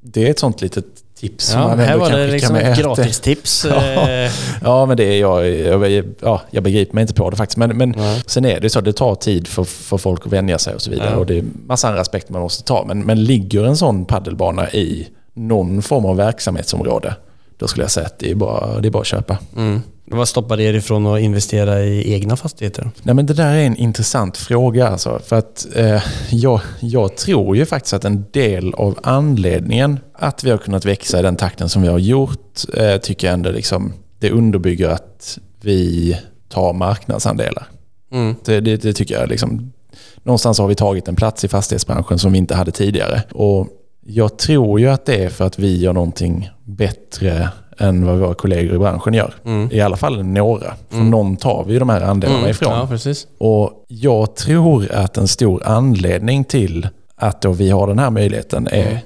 [SPEAKER 2] det är ett sånt litet tips
[SPEAKER 4] Ja,
[SPEAKER 2] man
[SPEAKER 4] här var det liksom ett gratistips.
[SPEAKER 2] Ja.
[SPEAKER 4] eh,
[SPEAKER 2] Ja, men det är jag, jag, ja, jag begriper mig inte på det faktiskt. Men, men
[SPEAKER 4] Nej.
[SPEAKER 2] sen är det så att det tar tid för, för folk att vänja sig och så vidare.
[SPEAKER 4] Ja.
[SPEAKER 2] Och det är massa andra aspekter man måste ta. Men, men ligger en sån paddelbana i någon form av verksamhetsområde, då skulle jag säga att det är bara, det är bara att köpa.
[SPEAKER 4] Mm. Vad stoppar er ifrån att investera i egna fastigheter?
[SPEAKER 2] Nej, men det där är en intressant fråga. Alltså, för att eh, jag, jag tror ju faktiskt att en del av anledningen att vi har kunnat växa i den takten som vi har gjort, eh, tycker jag ändå liksom, det underbygger att vi tar marknadsandelar.
[SPEAKER 4] Mm.
[SPEAKER 2] Det, det, det tycker jag liksom, någonstans har vi tagit en plats i fastighetsbranschen som vi inte hade tidigare. Och jag tror ju att det är för att vi gör någonting bättre än vad våra kollegor i branschen gör. I alla fall några. För någon tar vi ju de här andelarna ifrån.
[SPEAKER 4] Ja, precis.
[SPEAKER 2] Och jag tror att en stor anledning till att då vi har den här möjligheten är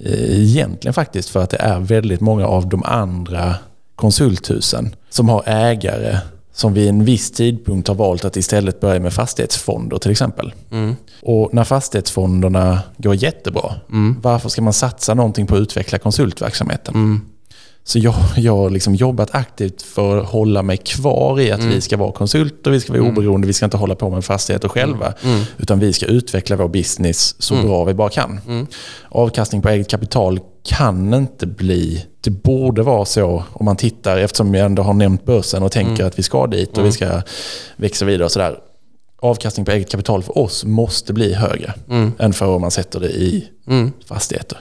[SPEAKER 2] eh, egentligen faktiskt för att det är väldigt många av de andra konsulthusen som har ägare som vid en viss tidpunkt har valt att istället börja med fastighetsfonder till exempel. Och när fastighetsfonderna går jättebra, varför ska man satsa någonting på att utveckla konsultverksamheten? Så jag, jag har liksom jobbat aktivt för att hålla mig kvar i att vi ska vara konsulter, vi ska vara oberoende, vi ska inte hålla på med fastigheter själva. Utan vi ska utveckla vår business så bra vi bara kan. Avkastning på eget kapital kan inte bli... Det borde vara så om man tittar, eftersom jag ändå har nämnt börsen och tänker att vi ska dit och vi ska växa vidare och sådär. avkastning på eget kapital för oss måste bli högre än för om man sätter det i fastigheter.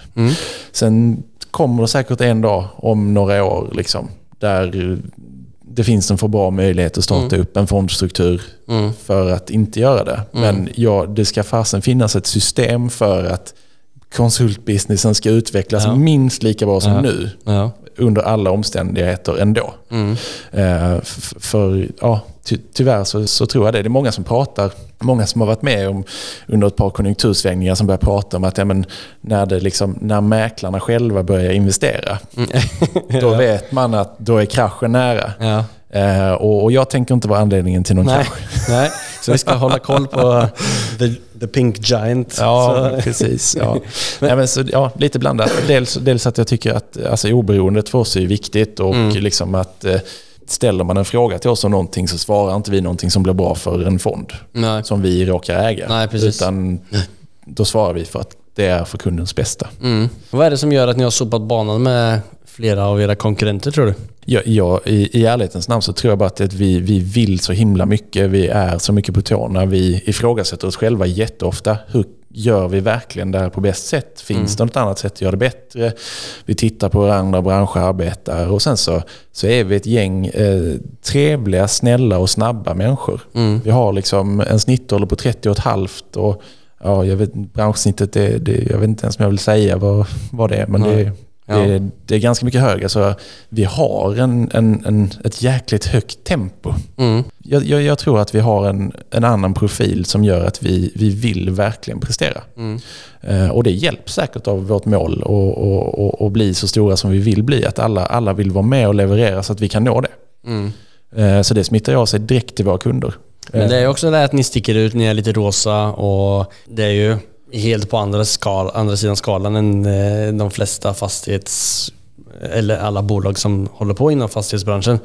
[SPEAKER 2] Sen kommer det säkert en dag om några år liksom, där det finns en för bra möjlighet att starta upp en fondstruktur för att inte göra det. Men ja, det ska fasen finnas ett system för att konsultbusinessen ska utvecklas
[SPEAKER 4] Ja.
[SPEAKER 2] minst lika bra som nu
[SPEAKER 4] Ja.
[SPEAKER 2] under alla omständigheter ändå. Eh, f- för ja, ty tyvärr så, så tror jag det. Det är många som pratar, många som har varit med om under ett par konjunktursvängningar som börjar prata om att ja, men när, det liksom, när mäklarna själva börjar investera, då vet man att då är kraschen nära.
[SPEAKER 4] Ja.
[SPEAKER 2] Eh, och, och jag tänker inte vara anledningen till någon
[SPEAKER 4] Nej.
[SPEAKER 2] krasch.
[SPEAKER 4] Nej, så vi ska hålla koll på the, Pink Giant.
[SPEAKER 2] Ja,
[SPEAKER 4] Så-
[SPEAKER 2] precis. Ja. Nej, men så, ja, lite blandat. Dels, dels att jag tycker att alltså, oberoendet för oss är viktigt och liksom att eh, ställer man en fråga till oss om någonting så svarar inte vi någonting som blir bra för en fond
[SPEAKER 4] Nej.
[SPEAKER 2] som vi råkar äga.
[SPEAKER 4] Nej, precis.
[SPEAKER 2] Utan då svarar vi för att det är för kundens bästa.
[SPEAKER 4] Mm. Vad är det som gör att ni har sopat banan med flera av era konkurrenter tror du?
[SPEAKER 2] Ja, ja, i, I ärlighetens namn så tror jag bara att vi, vi vill så himla mycket. Vi är så mycket på tårna. Vi ifrågasätter oss själva jätteofta. Hur gör vi verkligen det här på bäst sätt? Finns det något annat sätt att göra det bättre? Vi tittar på hur andra branscher arbetar och sen så, så är vi ett gäng eh, trevliga, snälla och snabba människor. Vi har liksom en snittålder på 30 och ett halvt och ja, jag vet, branschsnittet, det, det, jag vet inte ens om jag vill säga vad, vad det är, men det,
[SPEAKER 4] Ja.
[SPEAKER 2] det, det är ganska mycket högre. Så vi har en, en, en, ett jäkligt högt tempo.
[SPEAKER 4] Mm.
[SPEAKER 2] Jag, jag, jag tror att vi har en, en annan profil som gör att vi, vi vill verkligen prestera. Eh, och det hjälps säkert av vårt mål att och, och, och bli så stora som vi vill bli. Att alla, alla vill vara med och leverera så att vi kan nå det. Eh, så det smittar av sig direkt till våra kunder.
[SPEAKER 4] Men det är ju också det att ni sticker ut, ni är lite rosa och det är ju helt på andra, skal, andra sidan skalan än eh, de flesta fastighets... Eller alla bolag som håller på inom fastighetsbranschen.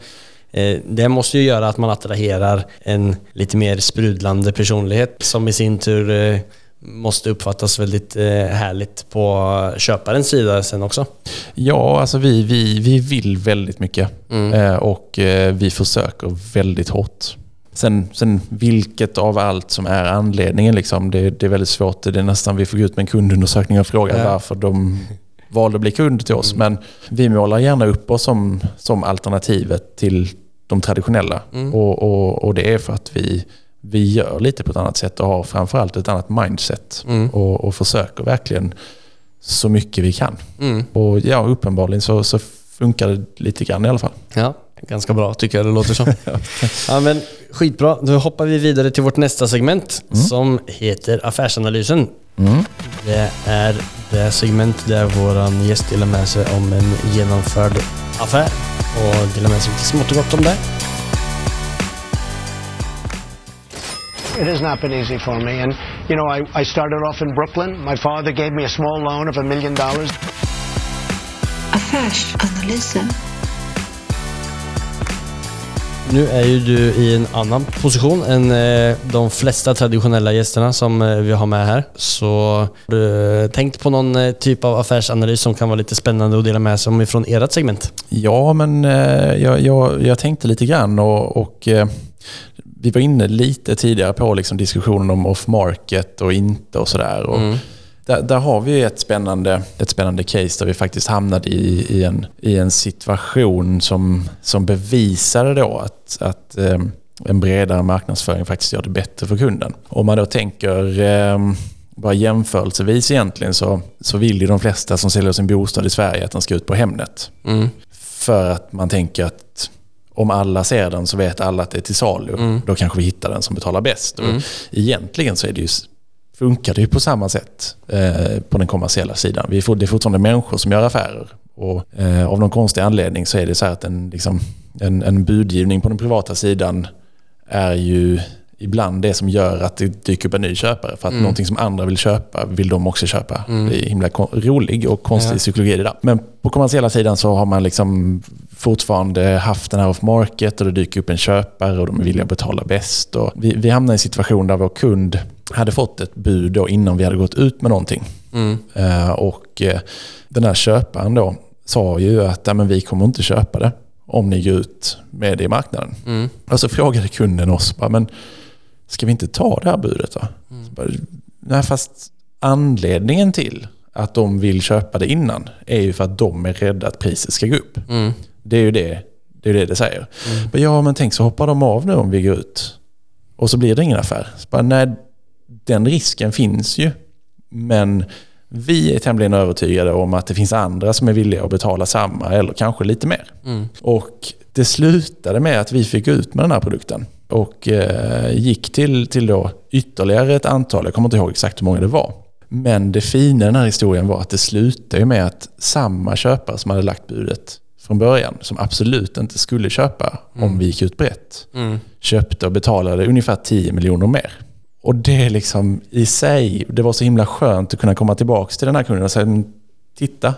[SPEAKER 4] Eh, Det måste ju göra att man attraherar en lite mer sprudlande personlighet som i sin tur eh, måste uppfattas väldigt härligt på köparens sida sen också.
[SPEAKER 2] Ja, alltså vi, vi, vi vill väldigt mycket eh, och vi försöker väldigt hårt. Sen, sen vilket av allt som är anledningen, liksom, det, det är väldigt svårt. Det är nästan vi får gå ut med en kundundersökning och fråga
[SPEAKER 4] Ja.
[SPEAKER 2] varför de valde att bli kund till oss. Men vi målar gärna upp oss som, som alternativet till de traditionella. Och, och, och det är för att vi, vi gör lite på ett annat sätt och har framförallt ett annat mindset. Och, och försöker verkligen så mycket vi kan. Och ja, uppenbarligen så, så funkar det lite grann i alla fall.
[SPEAKER 4] Ja, ganska bra tycker jag det låter som. ja, men skitbra. Då hoppar vi vidare till vårt nästa segment som heter Affärsanalysen. Det är det segment där våran gäst delar med sig om en genomförd affär och delar med sig lite smått och gott om det.
[SPEAKER 5] It has not been easy for me. And, you know, I, I started off in Brooklyn. My father gave me a small loan of a million dollars.
[SPEAKER 6] Affärsanalysen.
[SPEAKER 4] Nu är ju du i en annan position än eh, de flesta traditionella gästerna som eh, vi har med här. Så har du eh, tänkt på någon typ av affärsanalys som kan vara lite spännande att dela med sig om ifrån ert segment?
[SPEAKER 2] Ja, men jag, jag, jag tänkte lite grann och, och vi var inne lite tidigare på liksom diskussionen om off-market och inte och sådär. Och Där, där har vi ett spännande, ett spännande case där vi faktiskt hamnade i, i, en, i en situation som, som bevisade då att, att eh, en bredare marknadsföring faktiskt gör det bättre för kunden. Om man då tänker eh, bara jämförelsevis egentligen så, så vill ju de flesta som säljer sin bostad i Sverige att den ska ut på Hemnet. För att man tänker att om alla ser den så vet alla att det är till salu. Då kanske vi hittar den som betalar bäst. Och egentligen så är det ju, funkar det ju på samma sätt eh, på den kommersiella sidan. Vi får, det är fortfarande människor som gör affärer. Och, eh, av någon konstig anledning så är det så här att en, liksom, en, en budgivning på den privata sidan är ju ibland det som gör att det dyker upp en ny köpare. För att någonting som andra vill köpa vill de också köpa. Det är himla rolig och konstig psykologi det där. Men på kommersiella sidan så har man liksom fortfarande haft den här off market och det dyker upp en köpare och de är villiga att betala bäst. Och vi, vi hamnade i en situation där vår kund hade fått ett bud då innan vi hade gått ut med någonting. Eh, och eh, den här köparen då sa ju att "Ja, men vi kommer inte köpa det om ni går ut med det i marknaden. Och så frågade kunden oss, men ska vi inte ta det här budet då? Så bara, Nej, fast anledningen till att de vill köpa det innan är ju för att de är rädda att priset ska gå upp. Det är ju det det, är det, det säger. Men ja, men tänk så hoppar de av nu om vi går ut. Och så blir det ingen affär. Så bara, nej, den risken finns ju. Men vi är tämligen övertygade om att det finns andra som är villiga att betala samma eller kanske lite mer. Och det slutade med att vi fick ut med den här produkten. Och eh, gick till, till då ytterligare ett antal, jag kommer inte ihåg exakt hur många det var. Men det fina i den här historien var att det slutade med att samma köpare som hade lagt budet från början, som absolut inte skulle köpa om vi gick ut brett, köpte och betalade ungefär 10 miljoner mer. Och det liksom i sig, det var så himla skönt att kunna komma tillbaka till den här kunden och säga "Men titta,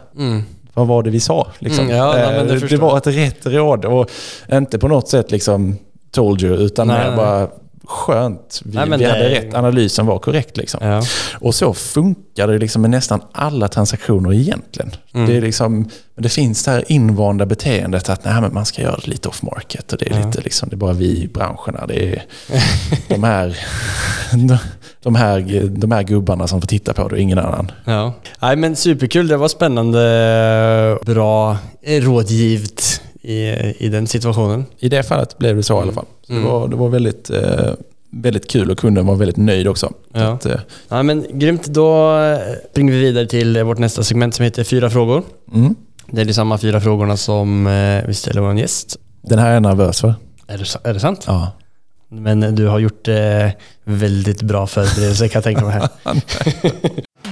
[SPEAKER 2] vad var det vi sa? Liksom.
[SPEAKER 4] Mm, ja, nej, men det
[SPEAKER 2] Eh, det var ett rätt råd och inte på något sätt liksom told you, utan
[SPEAKER 4] Nej, nej.
[SPEAKER 2] bara skönt. Vi,
[SPEAKER 4] Nej,
[SPEAKER 2] vi hade rätt, analysen var korrekt. Liksom.
[SPEAKER 4] Ja.
[SPEAKER 2] Och så funkar det liksom med nästan alla transaktioner egentligen.
[SPEAKER 4] Mm.
[SPEAKER 2] Det, är liksom, det finns det här invanda beteendet att nej, men man ska göra det lite off market och det är, lite, liksom, det är bara vi i branscherna. Det är de här, de, här, de här gubbarna som får titta på det och ingen annan.
[SPEAKER 4] Ja. Nej men superkul, det var spännande, bra, eh, rådgivet i, i den situationen.
[SPEAKER 2] I det fallet blev det så i alla fall. Så det, var, det var väldigt, eh, väldigt kul och kunden var väldigt nöjd också.
[SPEAKER 4] Ja.
[SPEAKER 2] Att, eh,
[SPEAKER 4] Ja men grymt, då eh, springer vi vidare till eh, vårt nästa segment som heter Fyra frågor.
[SPEAKER 2] mm.
[SPEAKER 4] Det är de samma fyra frågorna som eh, vi ställer vår gäst.
[SPEAKER 2] Den här är jag nervös för.
[SPEAKER 4] Är det, är det sant?
[SPEAKER 2] Ja.
[SPEAKER 4] Men du har gjort väldigt bra förberedelser kan jag tänka mig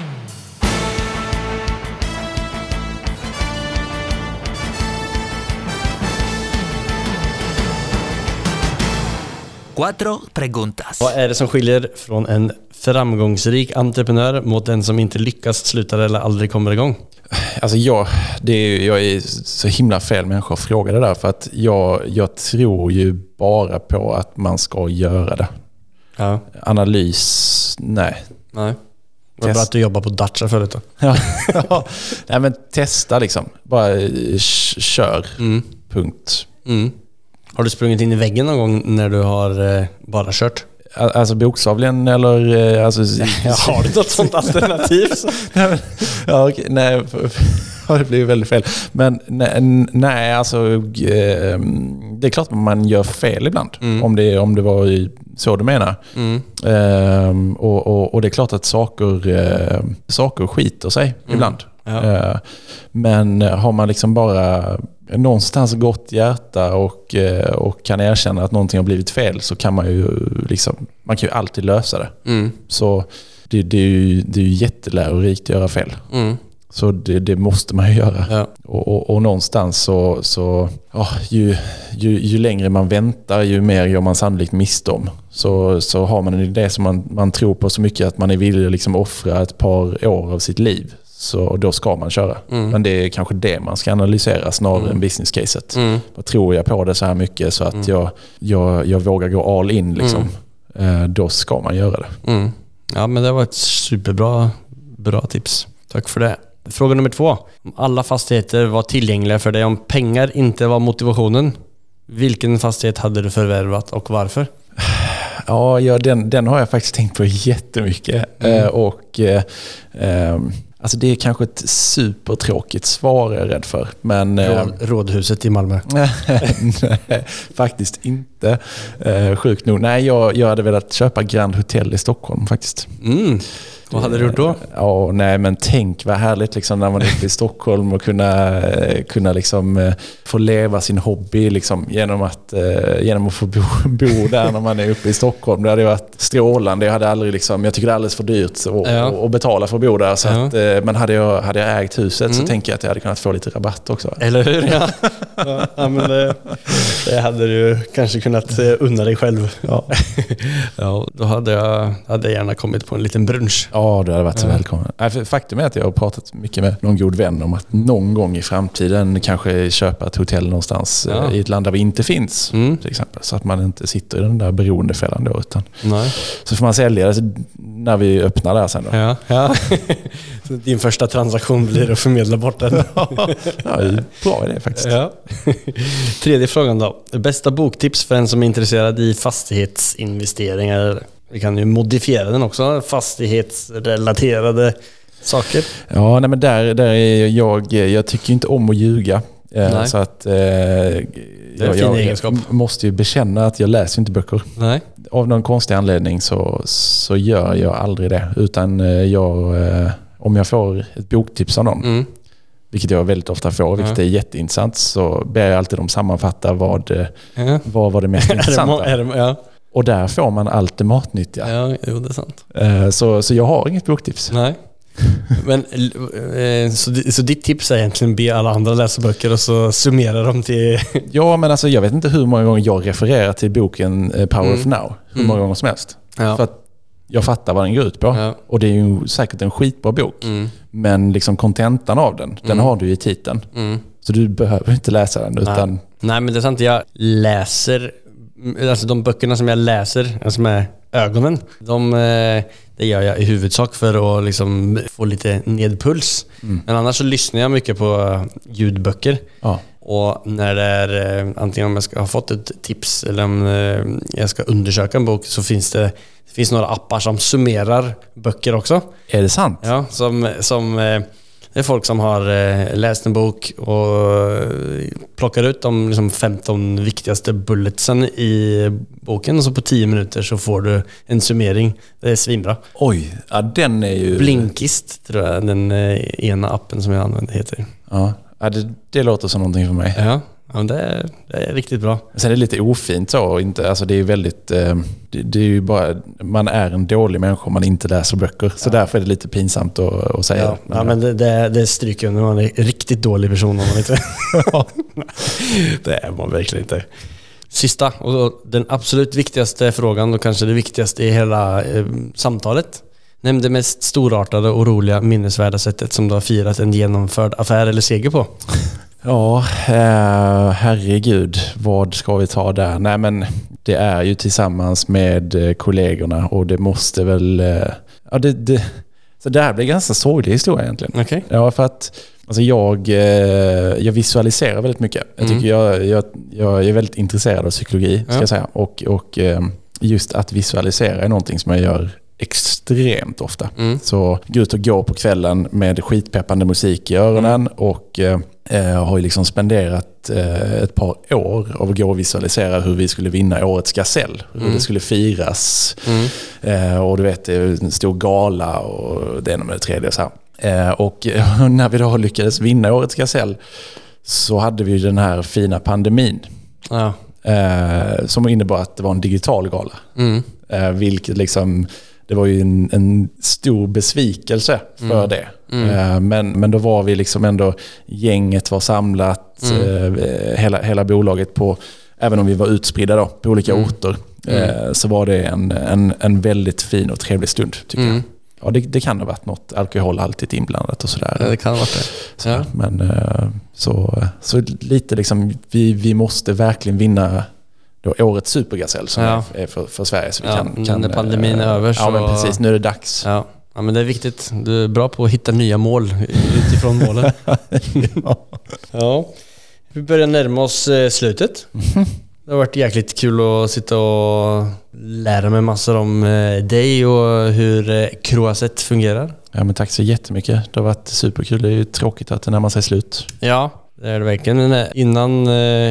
[SPEAKER 1] Cuatro preguntas.
[SPEAKER 4] Vad är det som skiljer från en framgångsrik entreprenör mot den som inte lyckas, slutar eller aldrig kommer igång?
[SPEAKER 2] Alltså jag, det är, jag är så himla fel människa att fråga det där. För att jag, jag tror ju bara på att man ska göra det.
[SPEAKER 4] Ja.
[SPEAKER 2] Analys, nej.
[SPEAKER 4] Nej.
[SPEAKER 2] Test.
[SPEAKER 4] bra att du jobbar på Dacia förut då.
[SPEAKER 2] Ja, nej men testa liksom. Bara eh, kör. Punkt.
[SPEAKER 4] Mm. Har du sprungit in i väggen någon gång när du har eh, bara kört?
[SPEAKER 2] Al- Alltså bokstavligen eller... eh, Alltså,
[SPEAKER 4] Har du något sånt alternativ?
[SPEAKER 2] nej, ja, okej, nej, det blir väldigt fel. Men nej, nej alltså... eh, Det är klart att man gör fel ibland. Om, det, om det var så du menar. Ehm, och, och, och det är klart att saker, eh, saker skiter sig ibland.
[SPEAKER 4] Ja.
[SPEAKER 2] Eh, men har man liksom bara någonstans gott hjärta och, eh, och kan erkänna att någonting har blivit fel så kan man ju, liksom, man kan ju alltid lösa det.
[SPEAKER 4] Mm.
[SPEAKER 2] Så det, det, är ju, det är ju jättelärorikt att göra fel.
[SPEAKER 4] Mm.
[SPEAKER 2] Så det, det måste man ju göra.
[SPEAKER 4] Ja.
[SPEAKER 2] Och, och, och någonstans så, så ja, ju, ju, ju längre man väntar ju mer gör man sannolikt missdom. Så, så har man en idé som man, man tror på så mycket att man är villig att liksom offra ett par år av sitt liv. Så då ska man köra. Men det är kanske det man ska analysera snarare än business-caset. Vad tror jag på det så här mycket så att jag, jag, jag vågar gå all in liksom. Eh, Då ska man göra det.
[SPEAKER 4] Mm. Ja, men det var ett superbra bra tips. Tack för det. Fråga nummer två. Om alla fastigheter var tillgängliga för dig, om pengar inte var motivationen, vilken fastighet hade du förvärvat och varför?
[SPEAKER 2] Ja, ja den, den har jag faktiskt tänkt på jättemycket. Eh, och, eh, ehm, alltså det är kanske ett supertråkigt svar är jag rädd för. Men, eh,
[SPEAKER 4] Råd, rådhuset i Malmö.
[SPEAKER 2] nej, faktiskt inte. Eh, sjukt nog. Nej, jag, jag hade velat köpa Grand Hotel i Stockholm faktiskt.
[SPEAKER 4] Mm. Vad hade du gjort då?
[SPEAKER 2] Ja, nej men tänk vad härligt liksom när man är uppe i Stockholm och kunna, kunna liksom få leva sin hobby liksom genom att, eh, genom att få bo, bo där när man är uppe i Stockholm. Det hade ju varit strålande. Jag, hade aldrig liksom, jag tycker det är alldeles för dyrt att,
[SPEAKER 4] Ja.
[SPEAKER 2] betala för att bo där. Så
[SPEAKER 4] Ja.
[SPEAKER 2] att, eh, men hade jag, hade jag ägt huset så tänker jag att jag hade kunnat få lite rabatt också.
[SPEAKER 4] Eller hur? Ja, ja men det, det hade du kanske kunnat eh, unna dig själv.
[SPEAKER 2] Ja,
[SPEAKER 4] Ja, då hade jag, hade jag gärna kommit på en liten brunch.
[SPEAKER 2] Ja du hade varit så välkommen. Faktum är att jag har pratat mycket med någon god vän om att någon gång i framtiden kanske köpa ett hotell någonstans eh,
[SPEAKER 4] Ja.
[SPEAKER 2] i ett land där vi inte finns.
[SPEAKER 4] Mm.
[SPEAKER 2] Till exempel. Så att man inte sitter i den där beroendefällan då. Utan
[SPEAKER 4] Nej.
[SPEAKER 2] så får man sälja det när vi öppnar där sen då.
[SPEAKER 4] Ja, ja. Så din första transaktion blir att förmedla bort den.
[SPEAKER 2] Ja, bra idé faktiskt.
[SPEAKER 4] Ja. Tredje frågan då. Bästa boktips för en som är intresserad i fastighetsinvesteringar. Vi kan ju modifiera den också. Fastighetsrelaterade saker.
[SPEAKER 2] Ja, nej, men där, där är jag, jag tycker inte om att ljuga. Eh,
[SPEAKER 4] Nej.
[SPEAKER 2] Så att eh, jag, jag, måste ju bekänna att jag läser inte böcker.
[SPEAKER 4] Nej.
[SPEAKER 2] Av någon konstig anledning så, så gör jag aldrig det. Utan eh, jag, eh, om jag får ett boktips av någon,
[SPEAKER 4] Mm.
[SPEAKER 2] vilket jag väldigt ofta får, vilket
[SPEAKER 4] Ja.
[SPEAKER 2] är jätteintressant, så ber jag alltid dem sammanfatta vad,
[SPEAKER 4] Ja.
[SPEAKER 2] vad var det mest
[SPEAKER 4] Är det,
[SPEAKER 2] intressanta.
[SPEAKER 4] är det, ja.
[SPEAKER 2] Och där får man allt det matnyttiga.
[SPEAKER 4] ja, jo det är sant.
[SPEAKER 2] Eh, Så, så jag har inget boktips.
[SPEAKER 4] Nej. Men, eh, så, så ditt tips är egentligen be alla andra läsa böcker och så summera dem till...
[SPEAKER 2] Ja, men alltså jag vet inte hur många gånger jag refererar till boken eh, Power of Now. Hur många gånger som helst.
[SPEAKER 4] Ja.
[SPEAKER 2] För att jag fattar vad den går ut på.
[SPEAKER 4] Ja.
[SPEAKER 2] Och det är ju säkert en skitbra bok.
[SPEAKER 4] Mm.
[SPEAKER 2] Men liksom kontentan av den, den har du i titeln.
[SPEAKER 4] Mm.
[SPEAKER 2] Så du behöver inte läsa den utan...
[SPEAKER 4] Nej. Nej, men det är sant. Jag läser... Alltså de böckerna som jag läser, alltså med ögonen, de, eh, det gör jag i huvudsak för att liksom få lite nedpuls. Men annars så lyssnar jag mycket på eh, ljudböcker.
[SPEAKER 2] Ja.
[SPEAKER 4] Och när det är, eh, antingen om jag ska ha fått ett tips eller om jag ska undersöka en bok så finns det, det finns några appar som summerar böcker också.
[SPEAKER 2] Är det sant?
[SPEAKER 4] Ja, som, som det är folk som har eh, läst en bok och eh, plockar ut de liksom 15 viktigaste bulletsen i boken och så på 10 minuter så får du en summering. Det är svinbra.
[SPEAKER 2] Oj, ja, den är ju...
[SPEAKER 4] Blinkist tror jag den eh, ena appen som jag använder heter.
[SPEAKER 2] Ja, ja det, det låter som någonting för mig.
[SPEAKER 4] Ja, ja men det, är, det är riktigt bra.
[SPEAKER 2] Sen är det lite ofint så. Inte, alltså det är väldigt... Eh, det, det är ju bara... Man är en dålig människa om man inte läser böcker. Så därför är det lite pinsamt att, att säga
[SPEAKER 4] Ja, ja, men det, det, det stryker under. Man är en riktigt dålig person om man inte... det är man verkligen inte. Sista och den absolut viktigaste frågan och kanske det viktigaste i hela eh, samtalet. Nämn det mest storartade och roliga minnesvärda sättet som du har firat en genomförd affär eller seger på.
[SPEAKER 2] Ja, eh, herregud. Vad ska vi ta där? Nej men det är ju tillsammans med eh, kollegorna och det måste väl... Eh, ja, det, det, så det här blir en ganska sorglig historia egentligen.
[SPEAKER 4] Okej?
[SPEAKER 2] Ja, för att alltså jag, eh, jag visualiserar väldigt mycket. Jag, tycker jag, jag, jag är väldigt intresserad av psykologi, ska
[SPEAKER 4] Ja.
[SPEAKER 2] jag säga. Och, och just att visualisera är någonting som jag gör extremt ofta.
[SPEAKER 4] Mm.
[SPEAKER 2] Så gå ut och gå på kvällen med skitpeppande musik i öronen och eh, har ju liksom spenderat eh, ett par år av att gå och visualisera hur vi skulle vinna årets gasell. Hur det skulle firas. Eh, och du vet, det är en stor gala och det ena med det tredje. Så. Eh, och när vi då lyckades vinna årets gasell så hade vi den här fina pandemin.
[SPEAKER 4] Ja.
[SPEAKER 2] Eh, som innebar att det var en digital gala.
[SPEAKER 4] Mm.
[SPEAKER 2] Eh, vilket liksom, det var ju en, en stor besvikelse för det. Eh, men, men då var vi liksom ändå, gänget var samlat, eh, hela, hela bolaget på, även om vi var utspridda då, på olika orter, eh, så var det en, en, en väldigt fin och trevlig stund tycker jag. Ja, det, det kan ha varit något alkoholhaltigt inblandat och sådär.
[SPEAKER 4] Ja, det kan ha varit det.
[SPEAKER 2] Så,
[SPEAKER 4] Ja.
[SPEAKER 2] Men så, så lite liksom, vi, vi måste verkligen vinna då årets supergasell som
[SPEAKER 4] Ja.
[SPEAKER 2] är för, för Sverige. Så vi
[SPEAKER 4] Ja,
[SPEAKER 2] kan, kan,
[SPEAKER 4] när pandemin är
[SPEAKER 2] eh,
[SPEAKER 4] över
[SPEAKER 2] Ja
[SPEAKER 4] så-
[SPEAKER 2] men precis, nu är det dags.
[SPEAKER 4] Ja. ja, men det är viktigt. Du är bra på att hitta nya mål utifrån målen. ja. Vi börjar närma oss eh, slutet. Det har varit jäkligt kul att sitta och lära mig massor om eh, dig och hur Croaset fungerar.
[SPEAKER 2] Ja, men tack så jättemycket. Det har varit superkul. Det är ju tråkigt att det närmar sig slut.
[SPEAKER 4] Ja, det är det verkligen. Innan,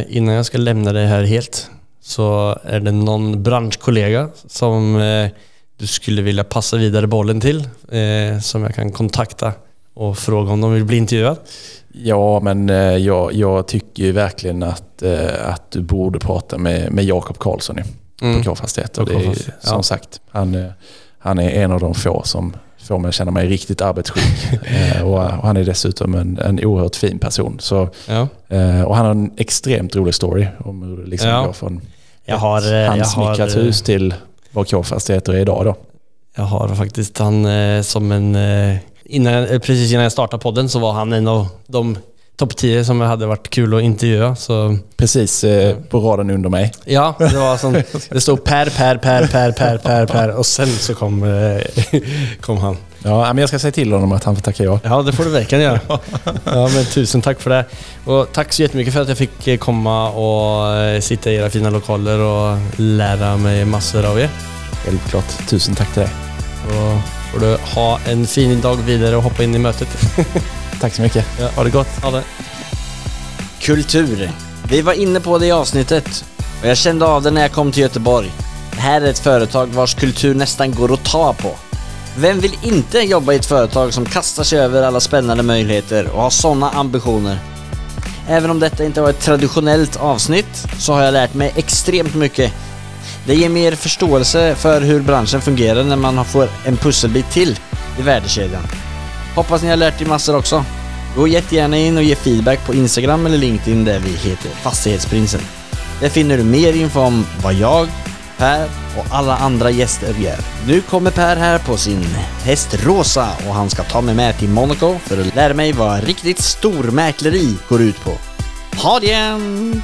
[SPEAKER 4] innan jag ska lämna dig här helt så är det någon branschkollega som eh, du skulle vilja passa vidare bollen till eh, som jag kan kontakta och fråga om de vill bli intervjuad.
[SPEAKER 2] Ja, men eh, jag, jag tycker verkligen att, att du borde prata med, med Jakob Karlsson ju,
[SPEAKER 4] Mm.
[SPEAKER 2] på K-fastigheter.
[SPEAKER 4] K-fastigheter, ja.
[SPEAKER 2] Som sagt, han, han är en av de få som får mig att känna mig riktigt arbetsskygg. Eh, och, och han är dessutom en, en oerhört fin person. Så,
[SPEAKER 4] Ja.
[SPEAKER 2] och han har en extremt rolig story om hur det liksom
[SPEAKER 4] Ja.
[SPEAKER 2] går från
[SPEAKER 4] Jag har, eh, jag
[SPEAKER 2] handsnickrat
[SPEAKER 4] har,
[SPEAKER 2] hus till vad K-fastigheter är idag då.
[SPEAKER 4] Jag har faktiskt han eh, som en... Eh, innan, precis innan jag startade podden så var han en av de topp 10 som hade varit kul att intervjua. Så
[SPEAKER 2] Precis eh, på raden under mig.
[SPEAKER 4] ja, det var som... Det stod Per, Per, Per, Per, Per, Per, Per och sen så kom, eh, kom han.
[SPEAKER 2] Ja, men jag ska säga till honom att han får tacka ja.
[SPEAKER 4] Ja, det får du verkligen göra. Ja, men tusen tack för det. Och tack så jättemycket för att jag fick eh, komma och eh, sitta i era fina lokaler och lära mig massor av er.
[SPEAKER 2] Självklart. Tusen tack till dig.
[SPEAKER 4] Och får du ha en fin dag vidare och hoppa in i mötet.
[SPEAKER 2] Tack så mycket.
[SPEAKER 4] Ja.
[SPEAKER 2] Ha det gott.
[SPEAKER 4] Ha det.
[SPEAKER 3] Kultur. Vi var inne på det i avsnittet och jag kände av det när jag kom till Göteborg. Det här är ett företag vars kultur nästan går att ta på. Vem vill inte jobba i ett företag som kastar sig över alla spännande möjligheter och har sådana ambitioner? Även om detta inte var ett traditionellt avsnitt så har jag lärt mig extremt mycket. Det ger mer förståelse för hur branschen fungerar när man får en pusselbit till i värdekedjan. Hoppas ni har lärt er massor också. Gå jättegärna in och ge feedback på Instagram eller LinkedIn där vi heter Fastighetsprinsen. Där finner du mer info om vad jag, Per och alla andra gäster gör. Nu kommer Per här på sin häst Rosa och han ska ta mig med till Monaco för att lära mig vad riktigt stormäkleri går ut på. Ha det igen!